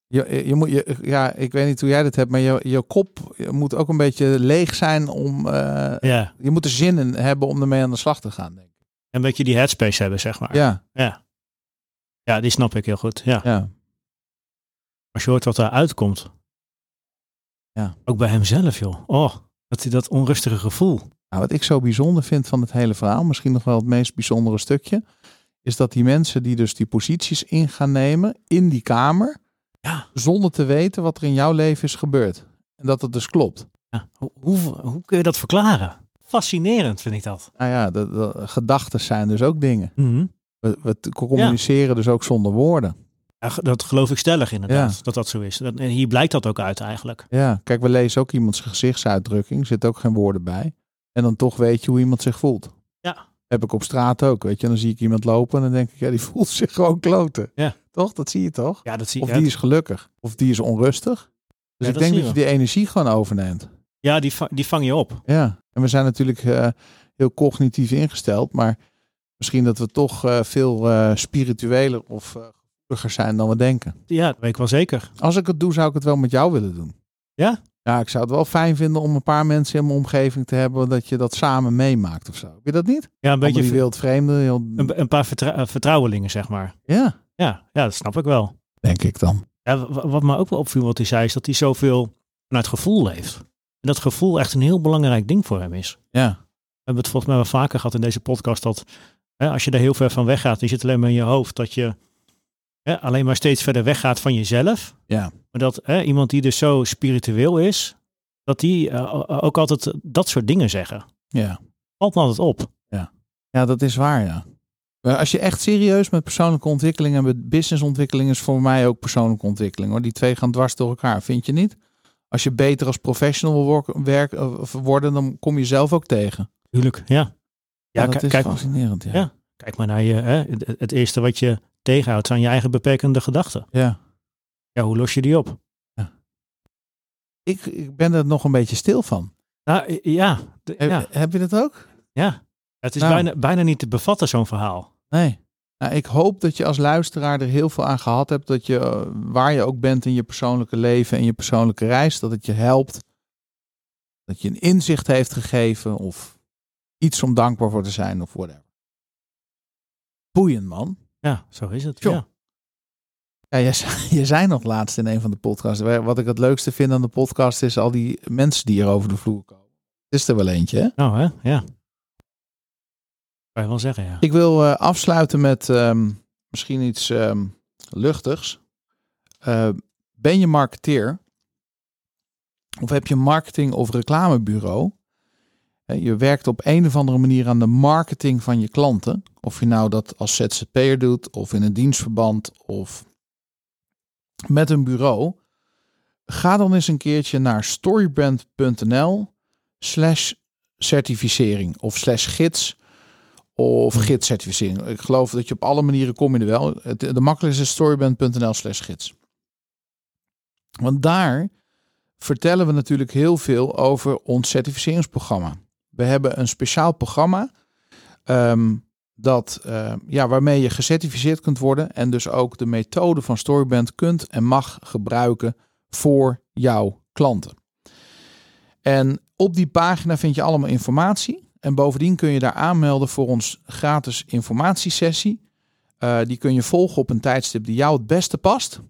je, je moet, je, ja, ik weet niet hoe jij dit hebt, maar je, je kop moet ook een beetje leeg zijn om, eh, Ja. je moet er zin in hebben om ermee aan de slag te gaan, denk ik. Een beetje die headspace hebben, zeg maar. Ja, Ja, ja die snap ik heel goed. Ja. ja, Als je hoort wat eruit komt. Ja. Ook bij hemzelf, joh. Oh, dat, dat onrustige gevoel. Nou, wat ik zo bijzonder vind van het hele verhaal, misschien nog wel het meest bijzondere stukje, is dat die mensen die dus die posities in gaan nemen in die kamer, Ja. zonder te weten wat er in jouw leven is gebeurd. En dat het dus klopt. Ja. Hoe, hoe, hoe kun je dat verklaren? Fascinerend vind ik dat. Nou ja, de, de gedachten zijn dus ook dingen. Mhm. We, we communiceren dus ook zonder woorden. Ja, dat geloof ik stellig inderdaad, Ja. dat dat zo is. Dat, en hier blijkt dat ook uit eigenlijk. Ja, kijk, we lezen ook iemands gezichtsuitdrukking, er zitten ook geen woorden bij. En dan toch weet je hoe iemand zich voelt. Ja. Heb ik op straat ook, weet je. Dan zie ik iemand lopen en dan denk ik, ja, die voelt zich gewoon kloten. Ja. Toch? Dat zie je toch? Ja, dat zie Of ik. die is gelukkig, of die is onrustig. Dus Ja, ik denk dat je je. die energie gewoon overneemt. Ja, die, die vang je op. Ja, en we zijn natuurlijk eh, heel cognitief ingesteld, maar misschien dat we toch eh, veel eh, spiritueler of eh, gevoeliger zijn dan we denken. Ja, dat weet ik wel zeker. Als ik het doe, zou ik het wel met jou willen doen. Ja? Ja, ik zou het wel fijn vinden om een paar mensen in mijn omgeving te hebben dat je dat samen meemaakt of zo. Heb je dat niet? Ja, een beetje wildvreemden. Heel... een, een paar vertrouwelingen, zeg maar. Ja, Ja, ja, dat snap ik wel. denk ik dan. Ja, wa- wat me ook wel opviel wat hij zei, is dat hij zoveel vanuit gevoel leeft. En dat gevoel echt een heel belangrijk ding voor hem is. Ja, We hebben het volgens mij wel vaker gehad in deze podcast dat hè, als je er heel ver van weggaat, je zit alleen maar in je hoofd, dat je hè, alleen maar steeds verder weggaat van jezelf. ja, Maar dat hè, iemand die dus zo spiritueel is, dat die eh, ook altijd dat soort dingen zeggen. ja. Valt me altijd op. Ja, dat is waar, ja. Maar als je echt serieus met persoonlijke ontwikkeling en met businessontwikkeling is voor mij ook persoonlijke ontwikkeling. Hoor. Die twee gaan dwars door elkaar, vind je niet? Als je beter als professional wil worden, dan kom je zelf ook tegen. Tuurlijk, ja. Ja, Ja, dat is kijk, fascinerend. Ja. Ja. kijk maar naar je, hè, het- eerste wat je tegenhoudt zijn je eigen beperkende gedachten. ja. Ja, hoe los je die op? Ik, ik ben er nog een beetje stil van. Nou, ja, Heb, ja, heb je dat ook? ja. Het is Nou. bijna, bijna niet te bevatten, zo'n verhaal. Nee. Nou, ik hoop dat je als luisteraar er heel veel aan gehad hebt. Dat je, eh, waar je ook bent in je persoonlijke leven en je persoonlijke reis, dat het je helpt. Dat je een inzicht heeft gegeven of iets om dankbaar voor te zijn of whatever. Boeiend, man. Ja, zo is het. Ja. Ja, je, zei, je zei nog laatst in een van de podcasts. Wat ik het leukste vind aan de podcast is al die mensen die hier over de vloer komen. Het is er wel eentje, hè? Nou, hè? Ja. Kan je wel zeggen, ja. Ik wil eh, afsluiten met ehm, misschien iets ehm, luchtigs. Uh, ben je marketeer? Of heb je een marketing- of reclamebureau? Je werkt op een of andere manier aan de marketing van je klanten. Of je nou dat als ZZP'er doet, of in een dienstverband, of met een bureau. Ga dan eens een keertje naar storybrand.nl slash certificering of slash gids of gidscertificering. Ik geloof dat je op alle manieren kom je er wel. De makkelijkste is storybrand.nl slash gids. Want daar vertellen we natuurlijk heel veel over ons certificeringsprogramma. We hebben een speciaal programma ehm, dat, uh, ja, waarmee je gecertificeerd kunt worden en dus ook de methode van Storyband kunt en mag gebruiken voor jouw klanten. En op die pagina vind je allemaal informatie. En bovendien kun je daar aanmelden voor ons gratis informatiesessie. Uh, die kun je volgen op een tijdstip die jou het beste past.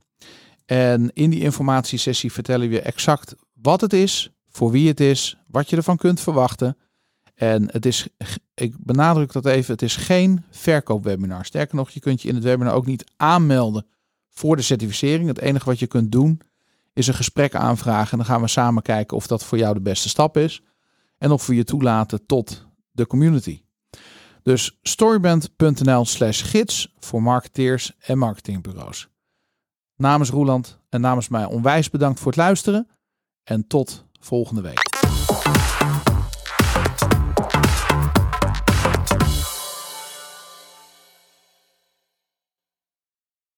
En in die informatiesessie vertellen we exact wat het is, voor wie het is, wat je ervan kunt verwachten. En het is, ik benadruk dat even, het is geen verkoopwebinar. Sterker nog, je kunt je in het webinar ook niet aanmelden voor de certificering. Het enige wat je kunt doen is een gesprek aanvragen. En dan gaan we samen kijken of dat voor jou de beste stap is. En of we je toelaten tot de community. Dus storyband.nl slash gids voor marketeers en marketingbureaus. Namens Roeland en namens mij onwijs bedankt voor het luisteren. En tot volgende week.